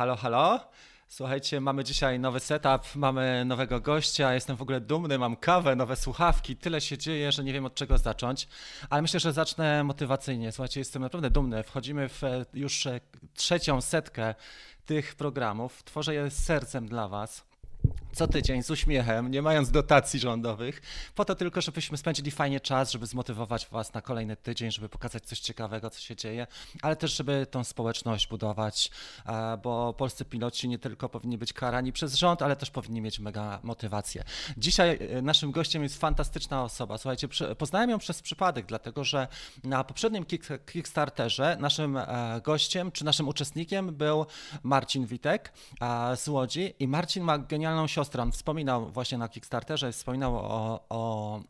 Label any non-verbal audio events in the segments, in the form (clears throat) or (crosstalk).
Halo, halo. Słuchajcie, mamy dzisiaj nowy setup, mamy nowego gościa, jestem w ogóle dumny, mam kawę, nowe słuchawki, tyle się dzieje, że nie wiem od czego zacząć, ale myślę, że zacznę motywacyjnie. Słuchajcie, jestem naprawdę dumny. Wchodzimy w e, już e, trzecią setkę tych programów. Tworzę je sercem dla Was co tydzień z uśmiechem, nie mając dotacji rządowych, po to tylko, żebyśmy spędzili fajnie czas, żeby zmotywować Was na kolejny tydzień, żeby pokazać coś ciekawego, co się dzieje, ale też, żeby tą społeczność budować, bo polscy piloci nie tylko powinni być karani przez rząd, ale też powinni mieć mega motywację. Dzisiaj e, naszym gościem jest fantastyczna osoba. Słuchajcie, poznałem ją przez przypadek, dlatego że na poprzednim Kickstarterze naszym e, gościem, czy naszym uczestnikiem był Marcin Witek z Łodzi i Marcin ma genialną siostrę, siostrę. wspominał właśnie na Kickstarterze, wspominał o, o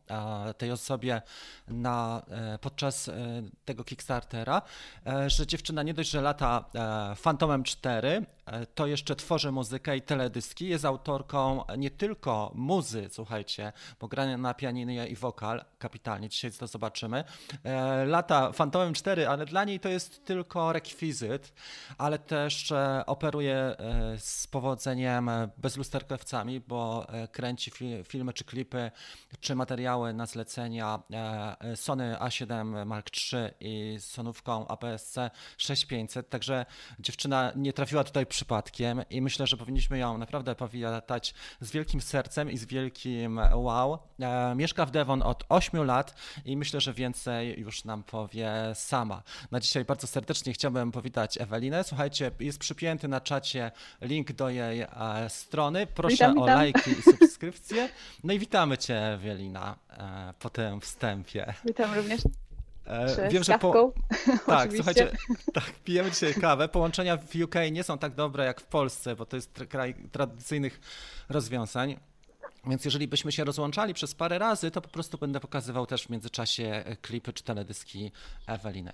tej osobie na, e, podczas e, tego Kickstartera, e, że dziewczyna nie dość, że lata Phantomem 4, to jeszcze tworzy muzykę i teledyski. Jest autorką nie tylko muzy, słuchajcie, bo grania na pianinie i wokal, kapitalnie, dzisiaj to zobaczymy. Lata Phantomem 4, ale dla niej to jest tylko rekwizyt, ale też operuje z powodzeniem bezlusterkowcami bo e, kręci filmy czy klipy, czy materiały na zlecenia e, Sony A7 Mark III i sonówką APS-C 6500, także dziewczyna nie trafiła tutaj przypadkiem i myślę, że powinniśmy ją naprawdę powitać z wielkim sercem i z wielkim wow. E, mieszka w Devon od 8 lat i myślę, że więcej już nam powie sama. Na dzisiaj bardzo serdecznie chciałbym powitać Ewelinę. Słuchajcie, jest przypięty na czacie link do jej strony. Proszę witam, o lajki i subskrypcje. No i witamy Cię, Ewelina, e, po tym wstępie. Witam również. E, wiem, że po... (laughs) Tak, słuchajcie, tak, pijemy dzisiaj kawę. Połączenia w UK nie są tak dobre jak w Polsce, bo to jest kraj tradycyjnych rozwiązań. Więc jeżeli byśmy się rozłączali przez parę razy, to po prostu będę pokazywał też w międzyczasie e, klipy czy teledyski Eweliny.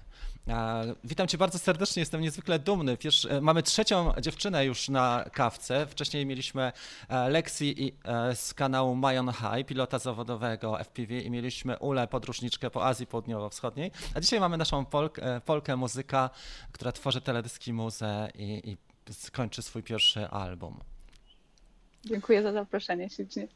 Witam Cię bardzo serdecznie, jestem niezwykle dumny. Wiesz, e, mamy trzecią dziewczynę już na kawce. Wcześniej mieliśmy e, Lexi z kanału Mayon High, pilota zawodowego FPV i mieliśmy Ulę, podróżniczkę po Azji Południowo-Wschodniej. A dzisiaj mamy naszą Polkę, Polkę muzyka, która tworzy teledyski muze i, i skończy swój pierwszy album. Dziękuję za zaproszenie ślicznie.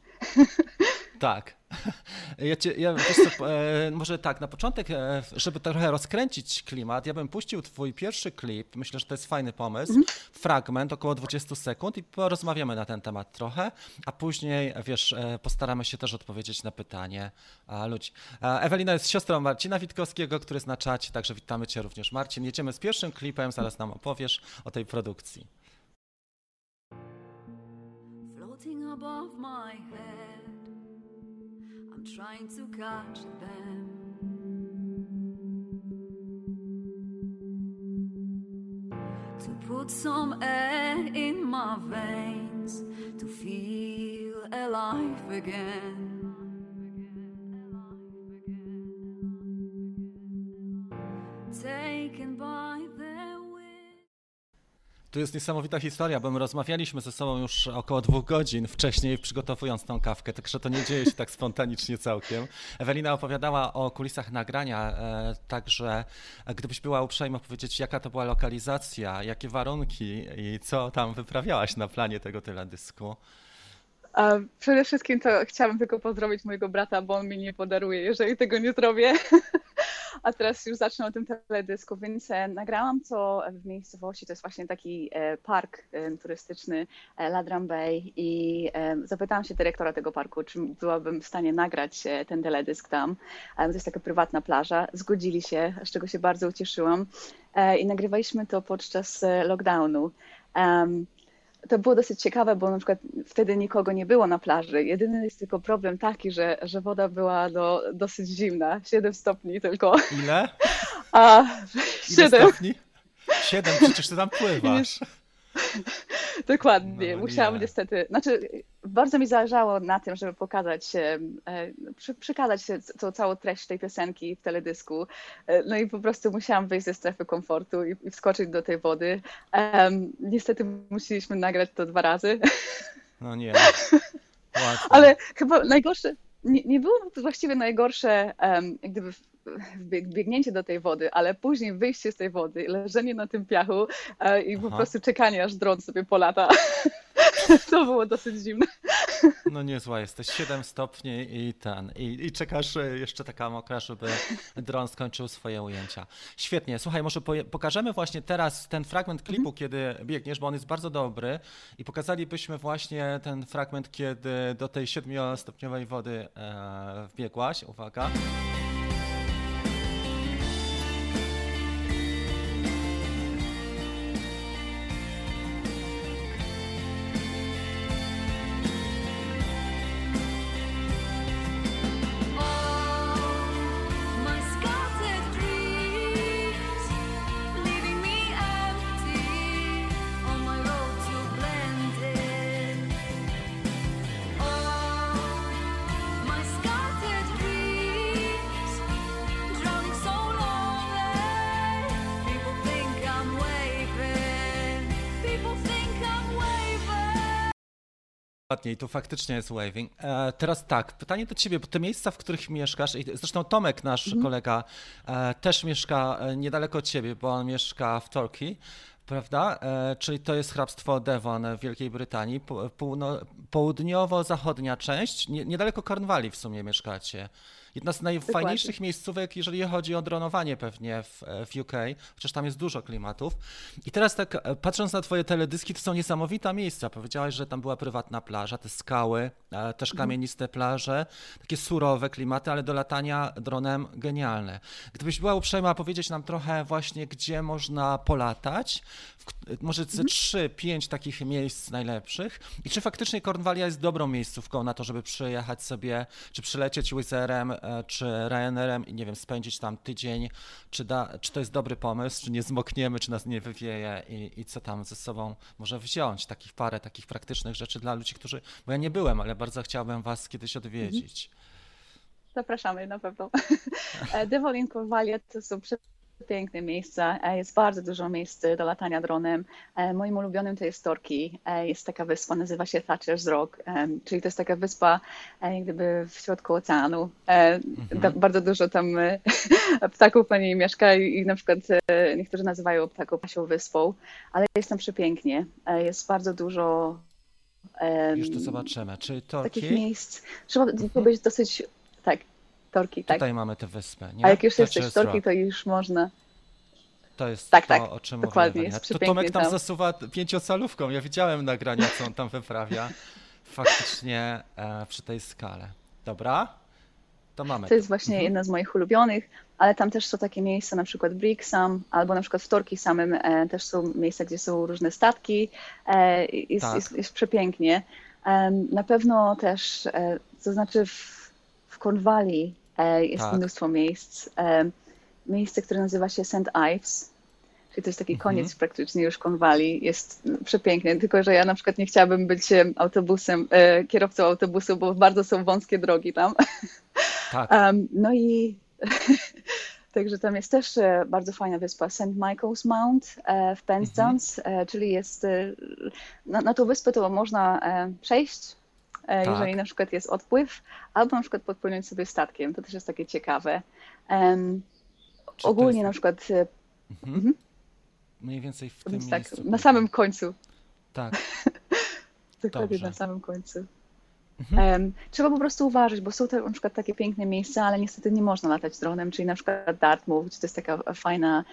Tak. (laughs) Ja, cię, ja co, e, może tak, na początek, e, żeby trochę rozkręcić klimat, ja bym puścił twój pierwszy klip, myślę, że to jest fajny pomysł, mhm. fragment, około 20 sekund i porozmawiamy na ten temat trochę, a później, wiesz, e, postaramy się też odpowiedzieć na pytanie ludzi. Ewelina jest siostrą Marcina Witkowskiego, który jest na czacie, także witamy cię również Marcin. Jedziemy z pierwszym klipem, zaraz nam opowiesz o tej produkcji. Above my head. I'm trying to catch them. To put some air in my veins, to feel alive again. Taken by Tu jest niesamowita historia, bo my rozmawialiśmy ze sobą już około dwóch godzin wcześniej, przygotowując tą kawkę, także to nie dzieje się tak spontanicznie całkiem. Ewelina opowiadała o kulisach nagrania, e, także gdybyś była uprzejma powiedzieć, jaka to była lokalizacja, jakie warunki i co tam wyprawiałaś na planie tego teledysku. Przede wszystkim to chciałabym tylko pozdrowić mojego brata, bo on mi nie podaruje, jeżeli tego nie zrobię. (laughs) A teraz już zacznę o tym teledysku, więc e, nagrałam to w miejscowości, to jest właśnie taki e, park e, turystyczny Ladram Bay i zapytałam się dyrektora tego parku, czy byłabym w stanie nagrać ten teledysk tam. To jest taka prywatna plaża. Zgodzili się, z czego się bardzo ucieszyłam i nagrywaliśmy to podczas lockdownu to było dosyć ciekawe, bo na przykład wtedy nikogo nie było na plaży. Jedyny jest tylko problem taki, że, że woda była do, dosyć zimna, 7 stopni tylko. Ile? A, Ile 7. stopni? 7, przecież ty tam pływasz. (laughs) Dokładnie. No, Musiałam nie. niestety. Znaczy, bardzo mi zależało na tym, żeby pokazać, e, przy, przekazać tą całą treść tej piosenki w teledysku. E, no i po prostu musiałam wyjść ze strefy komfortu i, i wskoczyć do tej wody. Um, niestety musieliśmy nagrać to dwa razy. No nie. (laughs) Ale chyba najgorsze, nie, nie było właściwie najgorsze, um, gdyby biegnięcie do tej wody, ale później wyjście z tej wody, leżenie na tym piachu e, i Aha. po prostu czekanie, aż dron sobie polata. (laughs) (laughs) to było dosyć zimne. No niezła jesteś, 7 stopni i ten, i, i czekasz e, jeszcze taka mokra, żeby dron skończył swoje ujęcia. Świetnie, słuchaj, może pokażemy właśnie teraz ten fragment klipu, mhm. kiedy biegniesz, bo on jest bardzo dobry i pokazalibyśmy właśnie ten fragment, kiedy do tej 7-stopniowej wody e, wbiegłaś, uwaga. Dokładnie, i tu faktycznie jest waving. E, teraz tak, pytanie do ciebie, bo te miejsca, w których mieszkasz, i zresztą Tomek, nasz mhm. kolega, e, też mieszka e, niedaleko od ciebie, bo on mieszka w Torquay, prawda? E, czyli to jest hrabstwo Devon w Wielkiej Brytanii, południowo-zachodnia część, nie, niedaleko Cornwalli w sumie mieszkacie. Jedna z najfajniejszych Dokładnie. miejscówek, jeżeli chodzi o dronowanie pewnie w, w UK, chociaż tam jest dużo klimatów. I teraz tak, e, patrząc na twoje teledyski, to są niesamowite miejsca. Powiedziałaś, że tam była prywatna plaża, te skały, e, też mhm. kamieniste plaże, takie surowe klimaty, ale do latania dronem genialne. Gdybyś była uprzejma powiedzieć nam trochę właśnie, gdzie można polatać, może ze mhm. trzy, pięć takich miejsc najlepszych i czy faktycznie Kornwalia jest dobrą miejscówką na to, żeby przyjechać sobie, czy przylecieć Wizerem, e, czy Ryanerem i nie wiem, spędzić tam tydzień, czy, da, czy to jest dobry pomysł, czy nie zmokniemy, czy nas nie wywieje i, i co tam ze sobą może wziąć, takich parę takich praktycznych rzeczy dla ludzi, którzy, bo ja nie byłem, ale bardzo chciałbym was kiedyś odwiedzić. Mhm. Zapraszamy na pewno. (laughs) E, Devon Cornwallia to są piękne miejsca. E, jest bardzo dużo miejsc do latania dronem. E, moim ulubionym to jest Torki. E, jest taka wyspa, nazywa się Thatcher's Rock, czyli to jest taka wyspa gdyby w środku oceanu. Mhm. Bardzo dużo tam (laughs) ptaków pani mieszka i na przykład niektórzy nazywają ptaków pasią wyspą, ale jest tam przepięknie. Jest bardzo dużo już to zobaczymy. Czy Torki? Takich miejsc. Trzeba mhm. być dosyć, tak, Torki, tak. Tutaj mamy tę wyspę, nie? A jak już to jesteś w Torki, to już można. To jest tak, to, tak, o czym dokładnie, mówię. To Tomek tam, tam zasuwa pięciosalówką. Ja widziałem nagrania, co on tam wyprawia. Faktycznie e, przy tej skale. Dobra? To mamy. To jest właśnie mhm. jedna z moich ulubionych, ale tam też są takie miejsca, na przykład Brixham, albo na przykład w Torki samym e, też są miejsca, gdzie są różne statki. E, jest, tak. jest, jest, przepięknie. Na pewno też, e, to znaczy w, w Cornwalli jest tak. mnóstwo miejsc. E, miejsce, które nazywa się St. Ives, czyli to jest taki koniec mhm. praktycznie już Cornwalli. Jest przepięknie, tylko że ja na przykład nie chciałabym być e, autobusem, kierowcą autobusu, bo bardzo są wąskie drogi tam. (laughs) Tak. no i (laughs) Także tam jest też bardzo fajna wyspa St. Michael's Mount w Penzance, mhm. czyli jest na, na tą wyspę to można przejść E, tak. jeżeli na przykład jest odpływ, albo na przykład podpłynąć sobie statkiem. To też jest takie ciekawe. Um, ogólnie jest... na przykład. E, mhm. Mhm. Mniej więcej w tym tak, miejscu. Na samym końcu. Tak. (laughs) Dokładnie Dobrze. na samym końcu. Mhm. Trzeba po prostu uważać, bo są te, na przykład takie piękne miejsca, ale niestety nie można latać dronem, czyli na przykład Dartmouth, to jest taka fajna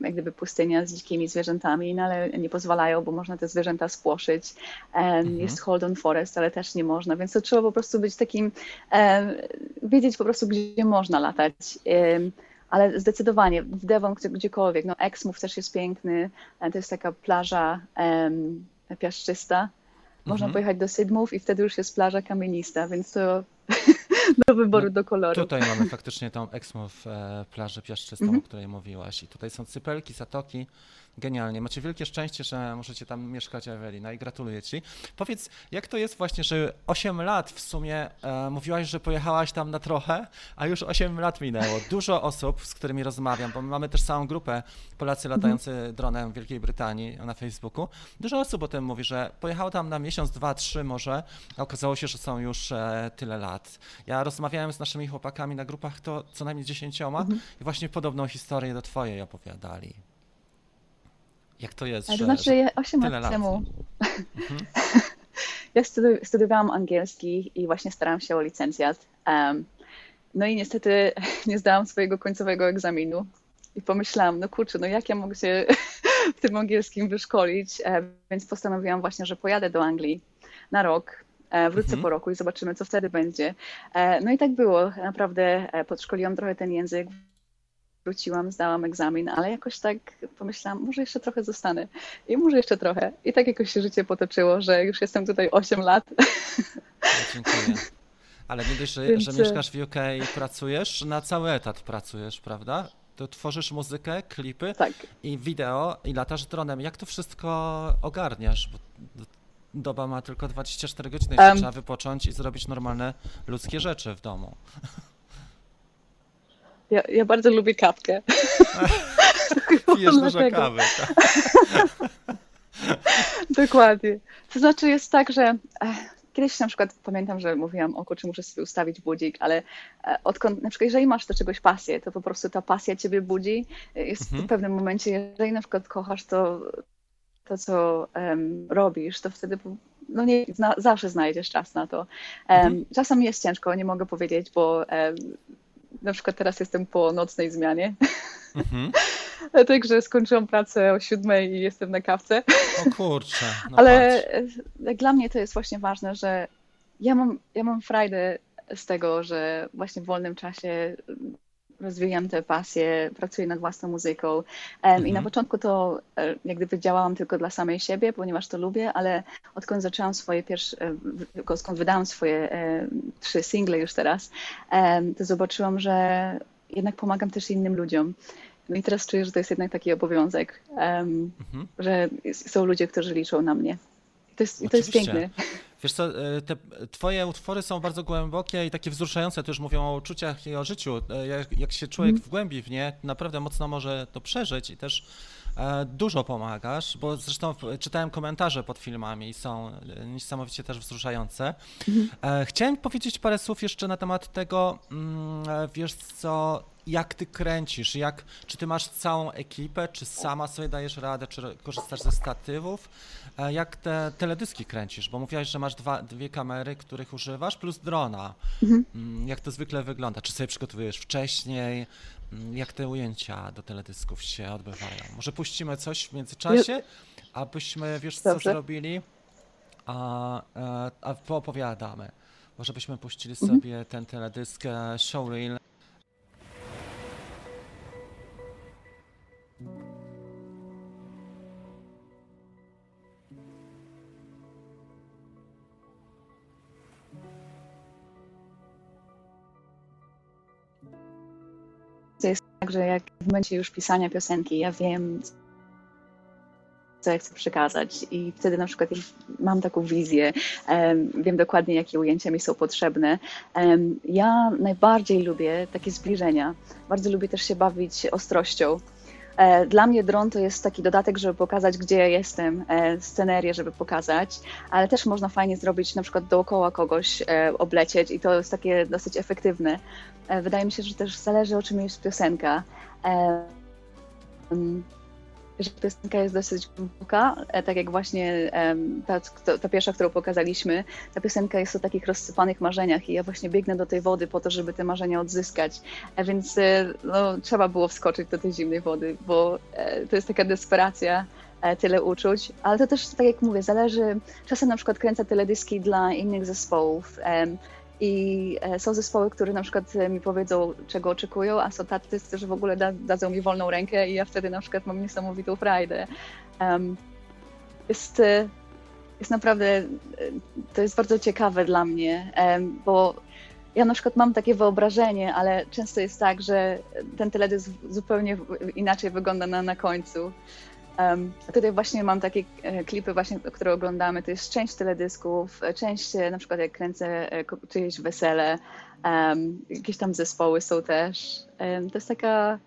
jak gdyby pustynia z dzikimi zwierzętami, no ale nie pozwalają, bo można te zwierzęta spłoszyć. Mhm. Jest Holdon Forest, ale też nie można, więc to trzeba po prostu być takim, wiedzieć po prostu, gdzie można latać. ale zdecydowanie w Devon, gdziekolwiek, no Exmouth też jest piękny, e, to jest taka plaża piaszczysta, można mhm. pojechać do Sydmów i wtedy już jest plaża kamienista, więc to (laughs) do wyboru, no, do koloru. Tutaj mamy faktycznie tą Exmouth e, plażę piaszczystą, mhm. o której mówiłaś. I tutaj są cypelki, zatoki, Genialnie. Macie wielkie szczęście, że możecie tam mieszkać, Ewelina, i gratuluję Ci. Powiedz, jak to jest właśnie, że 8 lat w sumie e, mówiłaś, że pojechałaś tam na trochę, a już 8 lat minęło. Dużo osób, z którymi rozmawiam, bo mamy też całą grupę Polacy mhm. latający dronem w Wielkiej Brytanii na Facebooku. Dużo osób o tym mówi, że pojechało tam na miesiąc, dwa, trzy może, a okazało się, że są już e, tyle lat. Ja rozmawiałem z naszymi chłopakami na grupach, to co najmniej dziesięcioma mhm. i właśnie podobną historię do Twojej opowiadali. Jak to jest? To że, znaczy, ja 8 lat, lat temu. Mhm. (laughs) ja studi studiowałam angielski i właśnie starałam się o licencjat. Um, no i niestety (laughs) nie zdałam swojego końcowego egzaminu. I pomyślałam, no kurczę, no jak ja mogę się (laughs) w tym angielskim wyszkolić? E, więc postanowiłam właśnie, że pojadę do Anglii na rok, e, wrócę mhm. po roku i zobaczymy, co wtedy będzie. E, no i tak było. Naprawdę podszkoliłam trochę ten język, wróciłam, zdałam egzamin, ale jakoś tak pomyślałam, może jeszcze trochę zostanę i może jeszcze trochę. I tak jakoś się życie potoczyło, że już jestem tutaj 8 lat. No, dziękuję. Ale nie dość, że, Więc... że mieszkasz w UK i pracujesz, na cały etat pracujesz, prawda? To tworzysz muzykę, klipy tak. i wideo i latasz dronem. Jak to wszystko ogarniasz? Bo doba ma tylko 24 godziny, um, trzeba wypocząć i zrobić normalne ludzkie rzeczy w domu. Ja, ja bardzo lubię kawkę. (laughs) Pijesz dużo kawy. Tak. (laughs) Dokładnie. To znaczy jest tak, że eh, kiedyś na przykład pamiętam, że mówiłam, o kurczę, muszę sobie ustawić budzik, ale eh, odkąd, na przykład jeżeli masz do czegoś pasję, to po prostu ta pasja ciebie budzi. Jest mhm. w pewnym momencie, jeżeli na przykład kochasz to, to co um, robisz, to wtedy no nie, zna, zawsze znajdziesz czas na to. Um, mhm. Czasem jest ciężko, nie mogę powiedzieć, bo um, na przykład teraz jestem po nocnej zmianie. Mhm. (laughs) Także skończyłam pracę o siódmej i jestem na kawce. O kurczę. No Ale patrz. dla mnie to jest właśnie ważne, że ja mam, ja mam frajdę z tego, że właśnie w wolnym czasie rozwijam te pasje, pracuję nad własną muzyką. Um, mhm. I na mhm. początku to e, jak gdyby działałam tylko dla samej siebie, ponieważ to lubię, ale odkąd zaczęłam swoje pierwsze, odkąd wydałam swoje e, trzy single już teraz, to zobaczyłam, że jednak pomagam też innym ludziom. No i teraz czuję, że to jest jednak taki obowiązek, um, mhm. że są ludzie, którzy liczą na mnie. To jest, i to jest piękne. Wiesz co, e, te twoje utwory są bardzo głębokie i takie wzruszające, już mówią o uczuciach i o życiu. E, jak, jak się człowiek mm. wgłębi w nie, naprawdę mocno może to przeżyć i też dużo pomagasz, bo zresztą czytałem komentarze pod filmami i są niesamowicie też wzruszające. Mm. Chciałem powiedzieć parę słów jeszcze na temat tego, mm, wiesz co, jak ty kręcisz, jak, czy ty masz całą ekipę, czy sama sobie dajesz radę, czy korzystasz ze statywów, e, jak te teledyski kręcisz, bo mówiłaś, że masz dwa, dwie kamery, których używasz, plus drona. Mhm. Mm, jak to zwykle wygląda? Czy sobie przygotowujesz wcześniej? Mm, jak te ujęcia do teledysków się odbywają? Może puścimy coś w międzyczasie, abyśmy, wiesz, co Dobrze. zrobili, a, a, a poopowiadamy. Może byśmy puścili mhm. sobie ten teledysk e, Showreel Że jak w momencie już pisania piosenki, ja wiem, co ja chcę przekazać i wtedy na przykład mam taką wizję, wiem dokładnie, jakie ujęcia mi są potrzebne. Ja najbardziej lubię takie zbliżenia. Bardzo lubię też się bawić ostrością. E, dla mnie dron to jest taki dodatek, żeby pokazać, gdzie ja jestem, e, scenerię, żeby pokazać, ale też można fajnie zrobić na przykład dookoła kogoś, e, oblecieć i to jest takie dosyć efektywne. Wydaje mi się, że też zależy o czym jest piosenka że piosenka jest dosyć głęboka, e, tak jak właśnie ta, ta, pierwsza, którą pokazaliśmy. Ta piosenka jest o takich rozsypanych marzeniach i ja właśnie biegnę do tej wody po to, żeby te marzenia odzyskać. E, więc e, no, trzeba było wskoczyć do tej zimnej wody, bo to jest taka desperacja, tyle uczuć, ale to też, tak jak mówię, zależy, czasem na przykład kręcę teledyski dla innych zespołów, i e, są zespoły, które na przykład e, mi powiedzą, czego oczekują, a są tacy, którzy w ogóle da, dadzą mi wolną rękę i ja wtedy na przykład mam niesamowitą frajdę. Um, jest, e, jest naprawdę, to jest bardzo ciekawe dla mnie, um, bo ja na przykład mam takie wyobrażenie, ale często jest tak, że ten teledysk zupełnie inaczej wygląda na, na końcu. Um, tutaj właśnie mam takie e, klipy właśnie, które oglądamy, to jest część teledysków, e, część na przykład jak kręcę czyjeś wesele, um, jakieś tam zespoły są też. Um, to jest taka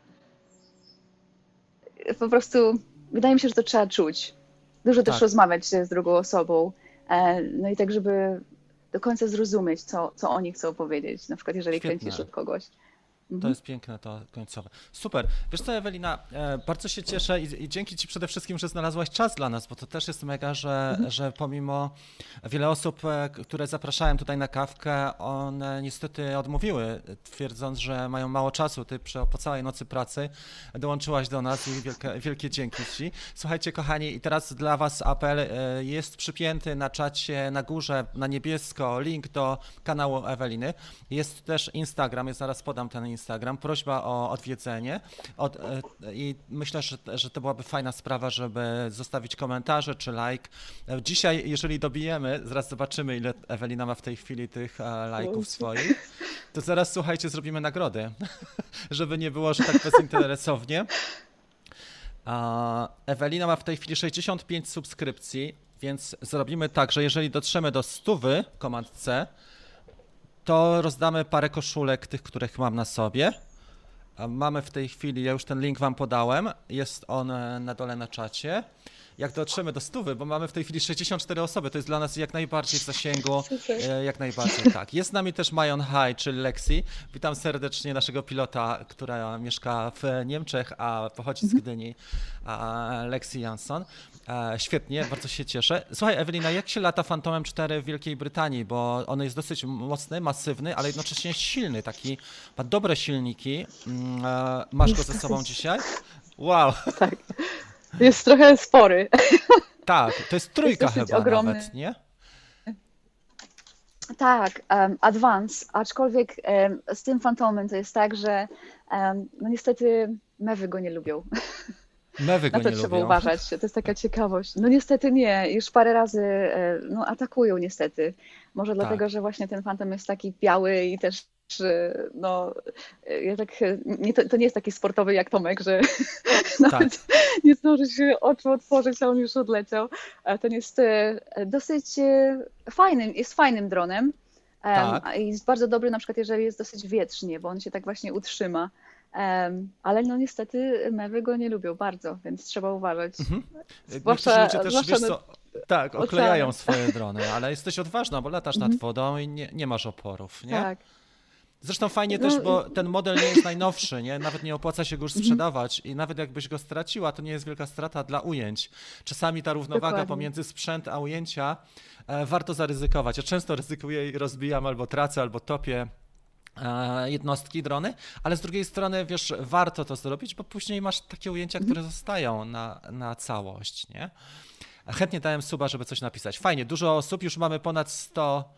po prostu, wydaje mi się, że to trzeba czuć. Dużo tak. też rozmawiać z drugą osobą, no i tak, żeby do końca zrozumieć, co, co oni chcą powiedzieć, na przykład jeżeli Świetne. kręcisz od kogoś. To mhm. jest piękne to końcowe. Super. Wiesz co, Ewelina, e, bardzo się cieszę i, i, dzięki Ci przede wszystkim, że znalazłaś czas dla nas, bo to też jest mega, że, mhm. że pomimo wiele osób, e, które zapraszałem tutaj na kawkę, one niestety odmówiły, twierdząc, że mają mało czasu. Ty po całej nocy pracy dołączyłaś do nas i wielkie, wielkie dzięki Ci. Słuchajcie, kochani, i teraz dla Was apel e, jest przypięty na czacie na górze, na niebiesko, link do kanału Eweliny. Jest też Instagram, ja zaraz podam ten Instagram Instagram, prośba o odwiedzenie od, e, i myślę, że, że to byłaby fajna sprawa, żeby zostawić komentarze czy like. E, dzisiaj, jeżeli dobijemy, zaraz zobaczymy, ile Ewelina ma w tej chwili tych e, lajków swoich, to zaraz, słuchajcie, zrobimy nagrody, (laughs) żeby nie było, że tak bezinteresownie. Ewelina ma w tej chwili 65 subskrypcji, więc zrobimy tak, że jeżeli dotrzemy do 100, komand C, to rozdamy parę koszulek tych, których mam na sobie. Mamy w tej chwili, ja już ten link wam podałem, jest on e, na dole na czacie. Jak dotrzemy do stówy, bo mamy w tej chwili 64 osoby, to jest dla nas jak najbardziej w zasięgu, e, jak najbardziej tak. Jest z nami też Majon Hai, czyli Lexi. Witam serdecznie naszego pilota, która mieszka w Niemczech, a pochodzi z mhm. Gdyni, Lexi Jansson. E, świetnie, bardzo się cieszę. Słuchaj, Ewelina, jak się lata Phantomem 4 w Wielkiej Brytanii? Bo on jest dosyć mocny, masywny, ale jednocześnie silny, taki, ma dobre silniki. Mm, e, masz go ze sobą dzisiaj? Wow. Tak. Jest trochę spory. Tak, to jest trójka jest chyba ogromny. nawet, nie? Tak, um, Advance, aczkolwiek um, z tym Phantomem to jest tak, że um, no niestety mewy go nie lubią. Mewy go Na to nie trzeba lubią. uważać, to jest taka ciekawość. No niestety nie, już parę razy e, no, atakują niestety. Może dlatego, tak. że właśnie ten fantom jest taki biały i też no, ja tak, nie, to, to, nie jest taki sportowy jak Tomek, że (laughs) nawet tak. nie zdąży się oczu otworzyć, a on już odleciał. Ten jest e, dosyć e, fajnym, jest fajnym dronem. Tak. I jest bardzo dobry na przykład, jeżeli jest dosyć wietrznie, bo on się tak właśnie utrzyma. Um, ale no niestety mewy go nie lubią bardzo, więc trzeba uważać. Mhm. Zwłaszcza, ludzie też, wiesz co, tak, oklejają swoje (laughs) drony, ale jesteś odważna, bo latasz mhm. nad wodą i nie, nie masz oporów, nie? Tak. Zresztą fajnie też, bo ten model nie jest najnowszy, nie? Nawet nie opłaca się go już mhm. sprzedawać i nawet jakbyś go straciła, to nie jest wielka strata dla ujęć. Czasami ta równowaga Dokładnie. pomiędzy sprzęt a ujęcia e, warto zaryzykować. Ja często ryzykuję i rozbijam albo tracę, albo topię E, jednostki, drony, ale z drugiej strony, wiesz, warto to zrobić, bo później masz takie ujęcia, które mhm. zostają na, na całość, nie? Chętnie dałem suba, żeby coś napisać. Fajnie, dużo osób, już mamy ponad 100.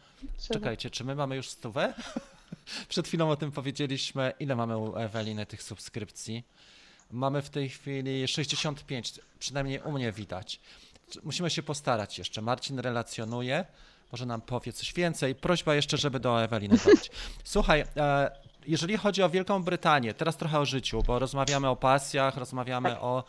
Czekajcie, czy my mamy już stówę? (laughs) Przed chwilą o tym powiedzieliśmy. Ile mamy u Eweliny tych subskrypcji? Mamy w tej chwili 65, przynajmniej u mnie widać. Musimy się postarać jeszcze. Marcin relacjonuje może nam powie coś więcej. Prośba jeszcze, żeby do Eweliny dojść. (laughs) Słuchaj, e, jeżeli chodzi o Wielką Brytanię, teraz trochę o życiu, bo rozmawiamy o pasjach, rozmawiamy tak. o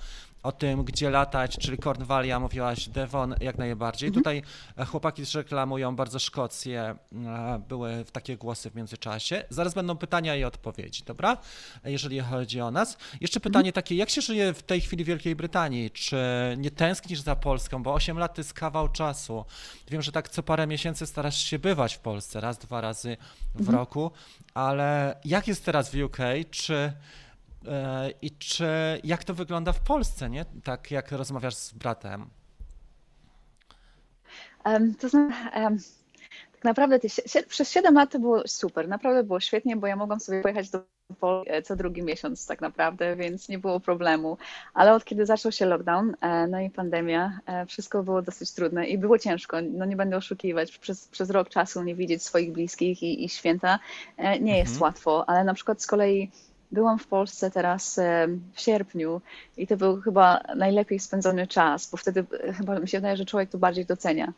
o tym, gdzie latać, czyli Cornwallia, mówiłaś, Devon jak najbardziej. Mhm. Tutaj e, chłopaki reklamują bardzo Szkocję, e, były takie głosy w międzyczasie. Zaraz będą pytania i odpowiedzi, dobra? Jeżeli chodzi o nas. Jeszcze mhm. pytanie mhm. takie, jak się żyje w tej chwili w Wielkiej Brytanii? Czy nie tęsknisz za Polską? Bo 8 lat to jest kawał czasu. Wiem, że tak co parę miesięcy starasz się bywać w Polsce, raz, dwa razy w mhm. roku, ale jak jest teraz w UK? Czy I czy jak to wygląda w Polsce, nie? Tak jak rozmawiasz z bratem? Um, to znaczy, um, tak naprawdę te, przez 7 lat to było super, naprawdę było świetnie, bo ja mogłam sobie pojechać do Polski e, co drugi miesiąc tak naprawdę, więc nie było problemu. Ale od kiedy zaczął się lockdown, e, no i pandemia, wszystko było dosyć trudne i było ciężko, no nie będę oszukiwać, przez, przez rok czasu nie widzieć swoich bliskich i, i święta nie jest mhm. łatwo, ale na przykład z kolei Byłam w Polsce teraz w sierpniu i to był chyba najlepiej spędzony czas, bo wtedy e, chyba mi się wydaje, że człowiek to bardziej docenia.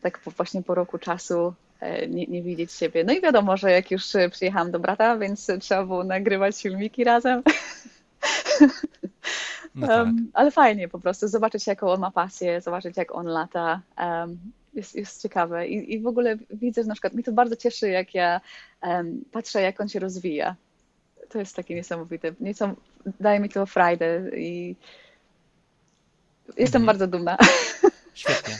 Tak właśnie po roku czasu e, nie, nie, widzieć siebie. No i wiadomo, że jak już e, przyjechałam do brata, więc trzeba było nagrywać filmiki razem. (laughs) No tak. Um, ale fajnie po prostu zobaczyć, jaką on ma pasję, zobaczyć, jak on lata. Um, jest, jest ciekawe I, i w ogóle widzę, że na przykład mi to bardzo cieszy, jak ja um, patrzę, jak on się rozwija. To jest takie niesamowite. Niesam, daje mi to frajdę i jestem Mhm. bardzo dumna. (laughs) Świetnie.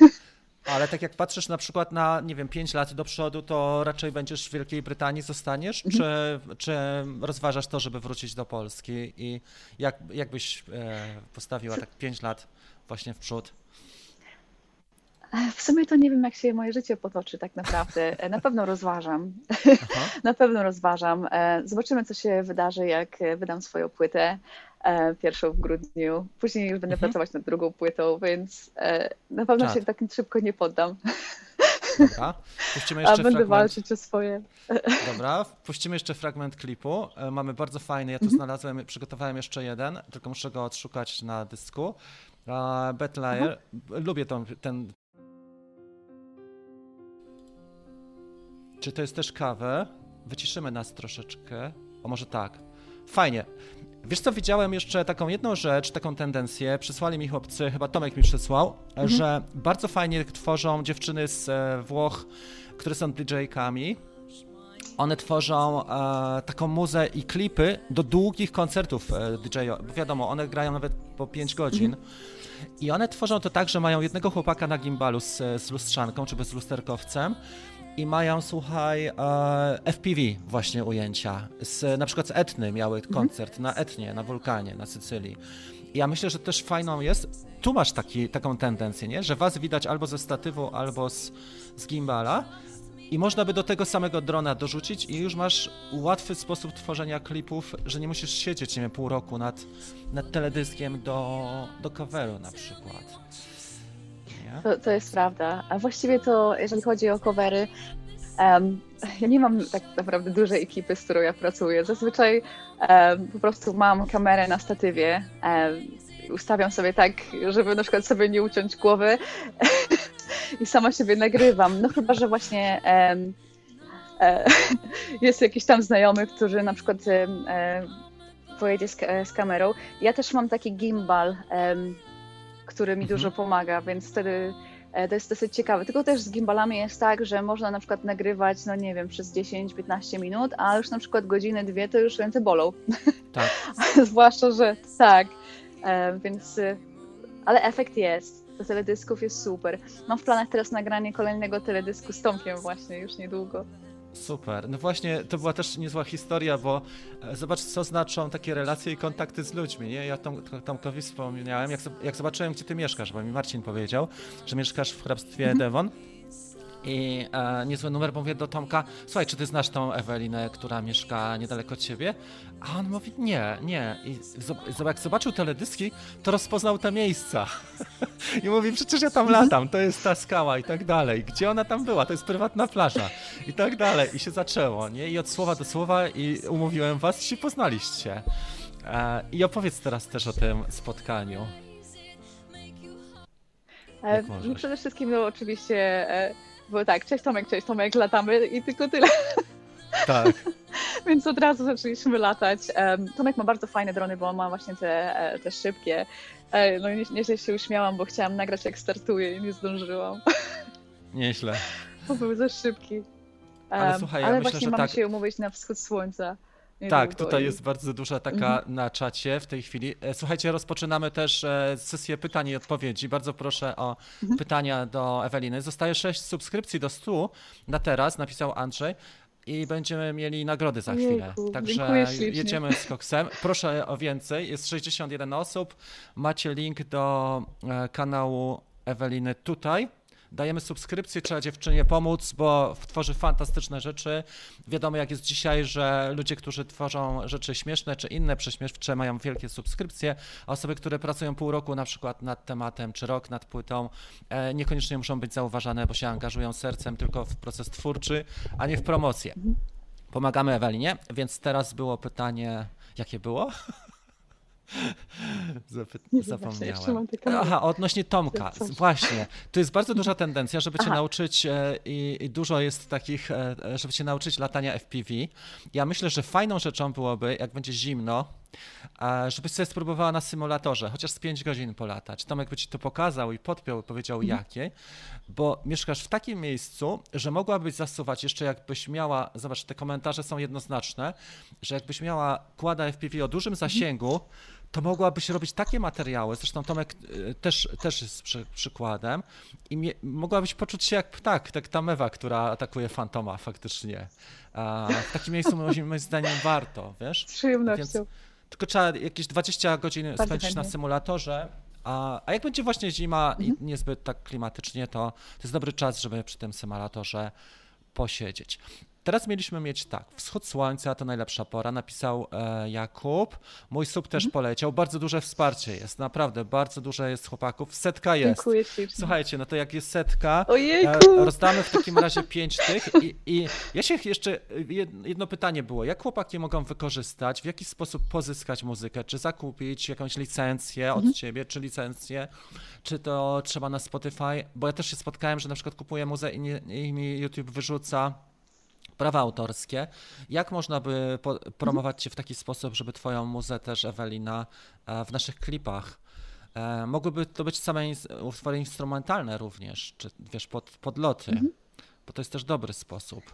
Ale tak jak patrzysz na przykład na, nie wiem, 5 lat do przodu, to raczej będziesz w Wielkiej Brytanii zostaniesz, Mhm. czy, czy rozważasz to, żeby wrócić do Polski i jak, jak byś e, postawiła tak 5 lat właśnie w przód? W sumie to nie wiem, jak się moje życie potoczy tak naprawdę. Na pewno rozważam. Aha. (laughs) Na pewno rozważam. E, Zobaczymy, co się wydarzy, jak e, wydam swoją płytę e, pierwszą w grudniu. Później już będę Mhm. pracować nad drugą płytą, więc e, na pewno się tak szybko nie poddam. Dobra. Puścimy A jeszcze będę fragment. walczyć o swoje. Dobra, puścimy jeszcze fragment klipu. E, Mamy bardzo fajny, ja tu Mhm. znalazłem, przygotowałem jeszcze jeden, tylko muszę go odszukać na dysku. Uh, Bad Liar. Lubię tą, ten. Czy to jest też kawę? Wyciszymy nas troszeczkę. O, może tak. Fajnie. Wiesz co, widziałem jeszcze taką jedną rzecz, taką tendencję, przysłali mi chłopcy, chyba Tomek mi przysłał, że bardzo fajnie tworzą dziewczyny z e, Włoch, które są DJ-kami. One tworzą e, taką muzę i klipy do długich koncertów e, DJ, bo wiadomo, one grają nawet po 5 godzin. I one tworzą to tak, że mają jednego chłopaka na gimbalu z, z lustrzanką, czy bez lusterkowcem i mają, słuchaj, e, FPV właśnie ujęcia. Z, na przykład z Etny miały koncert na Etnie, na wulkanie, na Sycylii. I ja myślę, że też fajną jest, tu masz taki, taką tendencję, nie? że was widać albo ze statywu, albo z, z gimbala i można by do tego samego drona dorzucić i już masz łatwy sposób tworzenia klipów, że nie musisz siedzieć, nie wiem, pół roku nad, nad teledyskiem do, do coveru na przykład. To, to jest prawda. A właściwie to, jeżeli chodzi o covery, em, ja nie mam tak naprawdę dużej ekipy, z którą ja pracuję. Zazwyczaj em, po prostu mam kamerę na statywie. em, ustawiam sobie tak, żeby na przykład sobie nie uciąć głowy (laughs) i sama siebie nagrywam. No chyba, że właśnie e, (laughs) jest jakiś tam znajomy, który na przykład e, pojedzie z, z kamerą. Ja też mam taki gimbal, który mi Mhm. dużo pomaga, więc wtedy e, to jest dosyć ciekawe. Tylko też z gimbalami jest tak, że można na przykład nagrywać, no nie wiem, przez 10-15 minut, a już na przykład godzinę, dwie to już ręce bolą. Tak. (laughs) Zwłaszcza, że tak. E, więc, e, ale efekt jest. Do teledysków jest super. Mam w planach teraz nagranie kolejnego teledysku z Tomkiem właśnie już niedługo. Super. No właśnie, to była też niezła historia, bo e, zobacz, co znaczą takie relacje i kontakty z ludźmi, nie? Ja Tom, Tomkowi wspomniałem, jak, jak zobaczyłem, gdzie ty mieszkasz, bo mi Marcin powiedział, że mieszkasz w hrabstwie Devon. I e, niezły numer, bo mówię do Tomka, słuchaj, czy ty znasz tą Ewelinę, która mieszka niedaleko od ciebie? A on mówi, nie, nie. I jak zobaczył teledyski, to rozpoznał te miejsca. (laughs) I mówi, przecież ja tam latam, to jest ta skała i tak dalej. Gdzie ona tam była? To jest prywatna plaża. I tak dalej. I się zaczęło, nie? I od słowa do słowa i umówiłem was i się poznaliście. E, I opowiedz teraz też o tym spotkaniu. E, Jak możesz. przede wszystkim no oczywiście e, było tak, cześć Tomek, cześć Tomek, latamy i tylko tyle. (laughs) Tak. (laughs) Więc od razu zaczęliśmy latać. Tomek ma bardzo fajne drony, bo on ma właśnie te, e, te szybkie. E, No i nie- nieźle się uśmiałam, bo chciałam nagrać jak startuję i nie zdążyłam, (laughs) Nieźle. bo był za szybki. Ale słuchaj, ja ale myślę, właśnie mamy tak- się umówić na wschód słońca. Tak, niedługo tutaj i- jest bardzo duża taka Mhm. na czacie w tej chwili. E, Słuchajcie, rozpoczynamy też e, sesję pytań i odpowiedzi. Bardzo proszę o Mhm. pytania do Eweliny. Zostaje 6 subskrypcji do 100 na teraz, napisał Andrzej. I będziemy mieli nagrody za chwilę. Ojejku, Także jedziemy z koksem. Proszę o więcej. Jest 61 osób. Macie link do e, kanału Eweliny tutaj. Dajemy subskrypcję, trzeba dziewczynie pomóc, bo tworzy fantastyczne rzeczy. Wiadomo, jak jest dzisiaj, że ludzie, którzy tworzą rzeczy śmieszne czy inne prześmieszcze, mają wielkie subskrypcje, a osoby, które pracują pół roku na przykład nad tematem, czy rok nad płytą, e, niekoniecznie muszą być zauważane, bo się angażują sercem tylko w proces twórczy, a nie w promocję. Pomagamy Ewelinie, więc teraz było pytanie, jakie było? Zapy- Nie wiem, właśnie, jeszcze (laughs) zapomniałem. Aha, odnośnie Tomka. Właśnie. Tu jest bardzo duża tendencja, żeby cię Aha. nauczyć e, i, i dużo jest takich, e, żeby cię nauczyć latania FPV. Ja myślę, że fajną rzeczą byłoby, jak będzie zimno żebyś sobie spróbowała na symulatorze, chociaż z 5 godzin polatać. Tomek by ci to pokazał i podpiął i powiedział mhm. jakie, bo mieszkasz w takim miejscu, że mogłabyś zasuwać jeszcze jakbyś miała, zobacz, te komentarze są jednoznaczne, że jakbyś miała kłada FPV o dużym mhm. To mogłabyś robić takie materiały, zresztą Tomek y, też, też jest przy, przykładem, i mie, mogłabyś poczuć się jak ptak, tak ta mewa, która atakuje fantoma faktycznie. A w takim miejscu moim zdaniem warto, wiesz? Z przyjemnością. Więc tylko trzeba jakieś 20 godzin Bardzo spędzić chętnie. na symulatorze, a, a jak będzie właśnie zima mhm. i niezbyt tak klimatycznie, to, to jest dobry czas, żeby przy tym symulatorze posiedzieć. Teraz mieliśmy mieć tak, wschód słońca to najlepsza pora, napisał e, Jakub. Mój sub też mhm. poleciał. Bardzo duże wsparcie jest, naprawdę, bardzo duże jest chłopaków. Setka jest. Dziękuję ślicznie. Słuchajcie, no to jak jest setka, e, rozdamy w takim razie pięć tych i, i ja się jeszcze, jedno pytanie było, jak chłopaki mogą wykorzystać, w jaki sposób pozyskać muzykę, czy zakupić jakąś licencję od mhm. ciebie, czy licencję, czy to trzeba na Spotify, bo ja też się spotkałem, że na przykład kupuję muzę i, nie, i mi YouTube wyrzuca prawa autorskie. Jak można by promować Cię w taki sposób, żeby Twoją muzę też, Ewelina, e, w naszych klipach e, Mogłyby to być same utwory instrumentalne również, czy wiesz, pod, podloty, mhm. bo to jest też dobry sposób.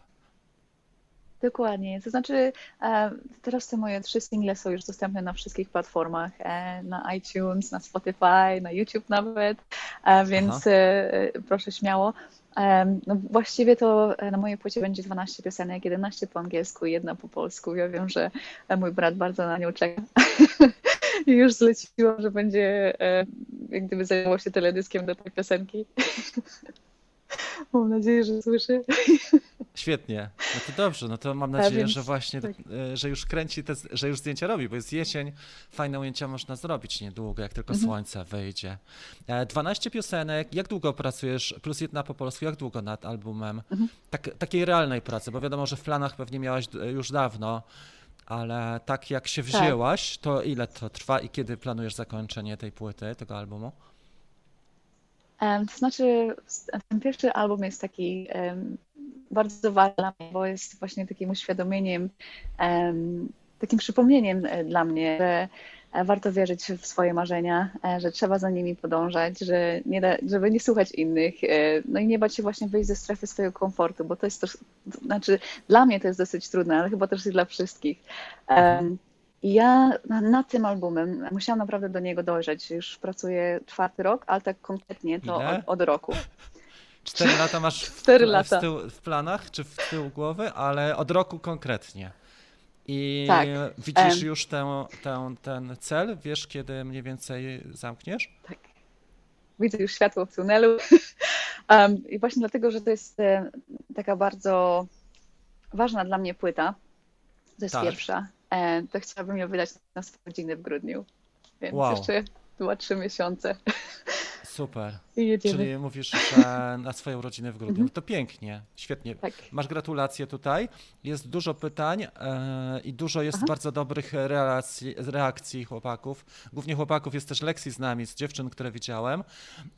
Dokładnie. To znaczy, e, teraz te moje trzy single są już dostępne na wszystkich platformach, na iTunes, na Spotify, na YouTube nawet, więc Aha. proszę śmiało. No właściwie to e, na mojej płycie będzie 12 piosenek, 11 po angielsku i jedna po polsku. Ja wiem, że e, mój brat bardzo na nią czeka. (laughs) I już zleciło, że będzie e, jak gdyby zajmował się teledyskiem do tej piosenki. (laughs) (laughs) Mam nadzieję, że słyszy. Świetnie. No to dobrze, no to mam nadzieję, że właśnie, tak. E, że już kręci, te, że już zdjęcia robi, bo jest jesień, fajne ujęcia można zrobić niedługo, jak tylko mhm. słońce wyjdzie. 12 e, piosenek, jak długo pracujesz, plus jedna po polsku, jak długo nad albumem? Mhm. Tak, takiej realnej pracy, bo wiadomo, że w planach pewnie miałaś już dawno, ale tak jak się tak. wzięłaś, tak. to ile to trwa i kiedy planujesz zakończenie tej płyty, tego albumu? To znaczy, ten pierwszy album jest taki bardzo ważny bo jest właśnie takim uświadomieniem, takim przypomnieniem e, dla mnie, że e, warto wierzyć w swoje marzenia, e, że trzeba za nimi podążać, że nie da, żeby nie słuchać innych, no i nie bać się właśnie wyjść ze strefy swojego komfortu, bo to jest też, to znaczy dla mnie to jest dosyć trudne, ale chyba też i dla wszystkich. Mhm. Ja nad tym albumem musiałam naprawdę do niego dojrzeć. Już pracuję czwarty rok, ale tak konkretnie to od, od, roku. Cztery lata masz w, Cztery lata. W, tył, w, planach czy w tył głowy, ale od roku konkretnie. I tak. widzisz już tę, tę, ten cel? Wiesz, kiedy mniej więcej zamkniesz? Tak. Widzę już światło w tunelu. (laughs) Um, I właśnie dlatego, że to jest taka bardzo ważna dla mnie płyta. To jest tak. pierwsza. E, to chciałabym ją wydać na swoje rodziny w grudniu. Więc wow. jeszcze dwa, trzy miesiące. (laughs) Super. Czyli mówisz, że na swoją rodzinę w grudniu. Mhm. To pięknie, świetnie. Tak. Masz gratulacje tutaj. Jest dużo pytań e, i dużo jest Aha. bardzo dobrych reakcji, reakcji chłopaków. Głównie chłopaków jest też Lexi z nami, z dziewczyn, które widziałem.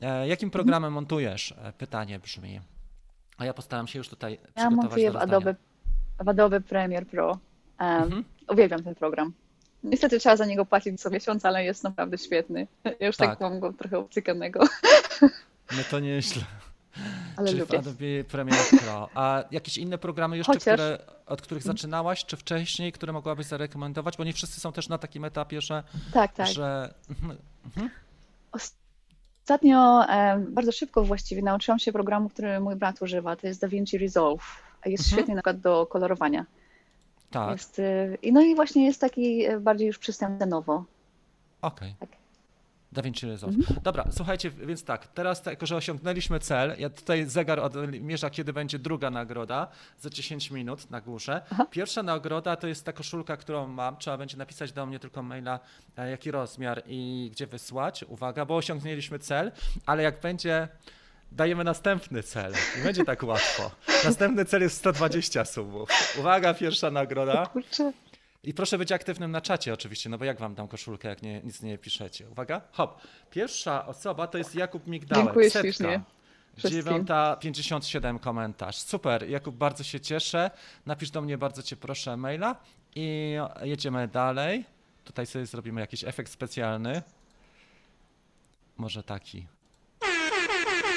E, jakim mhm. programem mhm. montujesz? Pytanie brzmi. A ja postaram się już tutaj ja przygotować Ja montuję w Adobe, w Adobe Premiere Pro. Mhm. Uwielbiam ten program. Niestety trzeba za niego płacić co miesiąc, ale jest naprawdę świetny. Ja już tak, tak mam go trochę obcykanego. No to nieźle. (laughs) Ale Czyli lubię. w Adobe Premiere Pro. A jakieś inne programy jeszcze, Chociaż... które, od których mhm. zaczynałaś, czy wcześniej, które mogłabyś zarekomendować? Bo nie wszyscy są też na takim etapie, że... Tak, tak. Że... Mhm. Ostatnio bardzo szybko właściwie nauczyłam się programu, który mój brat używa. To jest DaVinci Resolve. Jest mhm. świetny na przykład do kolorowania. Tak. Jest, y, no i właśnie jest taki y, bardziej już przystępny cenowo. Okej. Okay. Tak. Da Vinci Resolve. Mhm. Dobra, słuchajcie, więc tak, teraz jako, że osiągnęliśmy cel, ja tutaj zegar odmierza, kiedy będzie druga nagroda, za 10 minut na górze. Aha. Pierwsza nagroda to jest ta koszulka, którą mam, trzeba będzie napisać do mnie tylko maila, e, jaki rozmiar i gdzie wysłać. Uwaga, bo osiągnęliśmy cel, ale jak będzie dajemy następny cel. Nie będzie tak łatwo. Następny cel jest 120 subów. Uwaga, pierwsza nagroda. I proszę być aktywnym na czacie oczywiście, no bo jak wam dam koszulkę, jak nie, nic nie piszecie. Uwaga, hop. Pierwsza osoba to jest Jakub Migdałek. Dziękuję setka. ślicznie. Dziewiąta, 57 komentarz. Super, Jakub, bardzo się cieszę. Napisz do mnie bardzo cię proszę maila i jedziemy dalej. tutaj sobie zrobimy jakiś efekt specjalny. Może taki.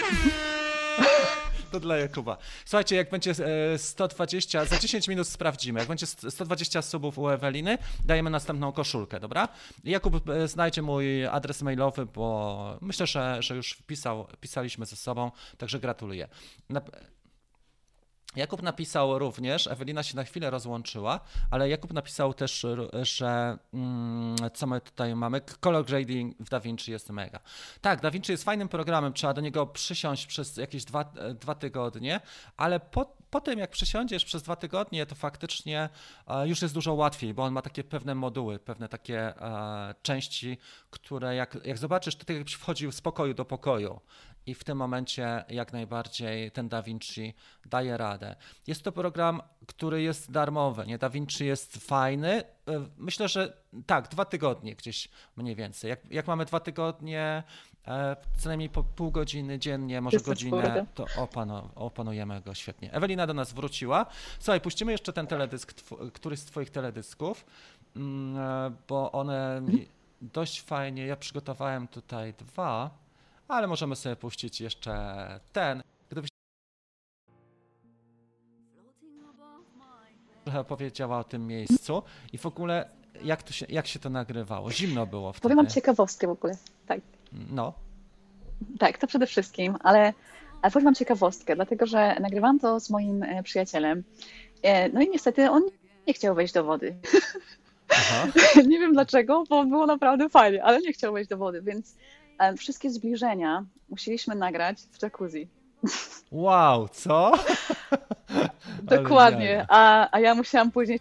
(laughs) To dla Jakuba. Słuchajcie, jak będzie e, 120, za 10 minut sprawdzimy. Jak będzie 120 subów u Eweliny, dajemy następną koszulkę, dobra? Jakub e, znajdzie mój adres mailowy, bo myślę, że, że już wpisał, pisaliśmy ze sobą, także gratuluję. Jakub napisał również, Ewelina się na chwilę rozłączyła, ale Jakub napisał też, że mm, co my tutaj mamy? Color grading w DaVinci jest mega. Tak, DaVinci jest fajnym programem, trzeba do niego przysiąść przez jakieś dwa, dwa tygodnie, ale po, po tym jak przysiądziesz przez dwa tygodnie, to faktycznie e, już jest dużo łatwiej, bo on ma takie pewne moduły, pewne takie e, części, które jak, jak zobaczysz, to tak jakbyś wchodził z pokoju do pokoju. I w tym momencie jak najbardziej ten DaVinci daje radę. Jest to program, który jest darmowy. Nie, DaVinci jest fajny. E, Myślę, że tak, dwa tygodnie gdzieś mniej więcej. Jak, jak mamy dwa tygodnie, e, co najmniej po pół godziny dziennie, może godzinę, to opanu, opanujemy go świetnie. Ewelina do nas wróciła. Słuchaj, puścimy jeszcze ten teledysk, któryś z Twoich teledysków, mm, e, bo one dość fajnie, ja przygotowałem tutaj dwa, ale możemy sobie puścić jeszcze ten. Gdybyś trochę opowiedziała o tym miejscu i w ogóle jak, to się, jak się to nagrywało? Zimno było wtedy. Powiem wam ciekawostkę w ogóle. Tak, No, tak, to przede wszystkim, ale ale powiem wam ciekawostkę, dlatego że nagrywałam to z moim e, przyjacielem. E, No i niestety on nie chciał wejść do wody. aha. (laughs) nie wiem dlaczego, bo było naprawdę fajnie, ale nie chciał wejść do wody, więc wszystkie zbliżenia musieliśmy nagrać w jacuzzi. Wow, co? (laughs) Dokładnie, a, a ja musiałam później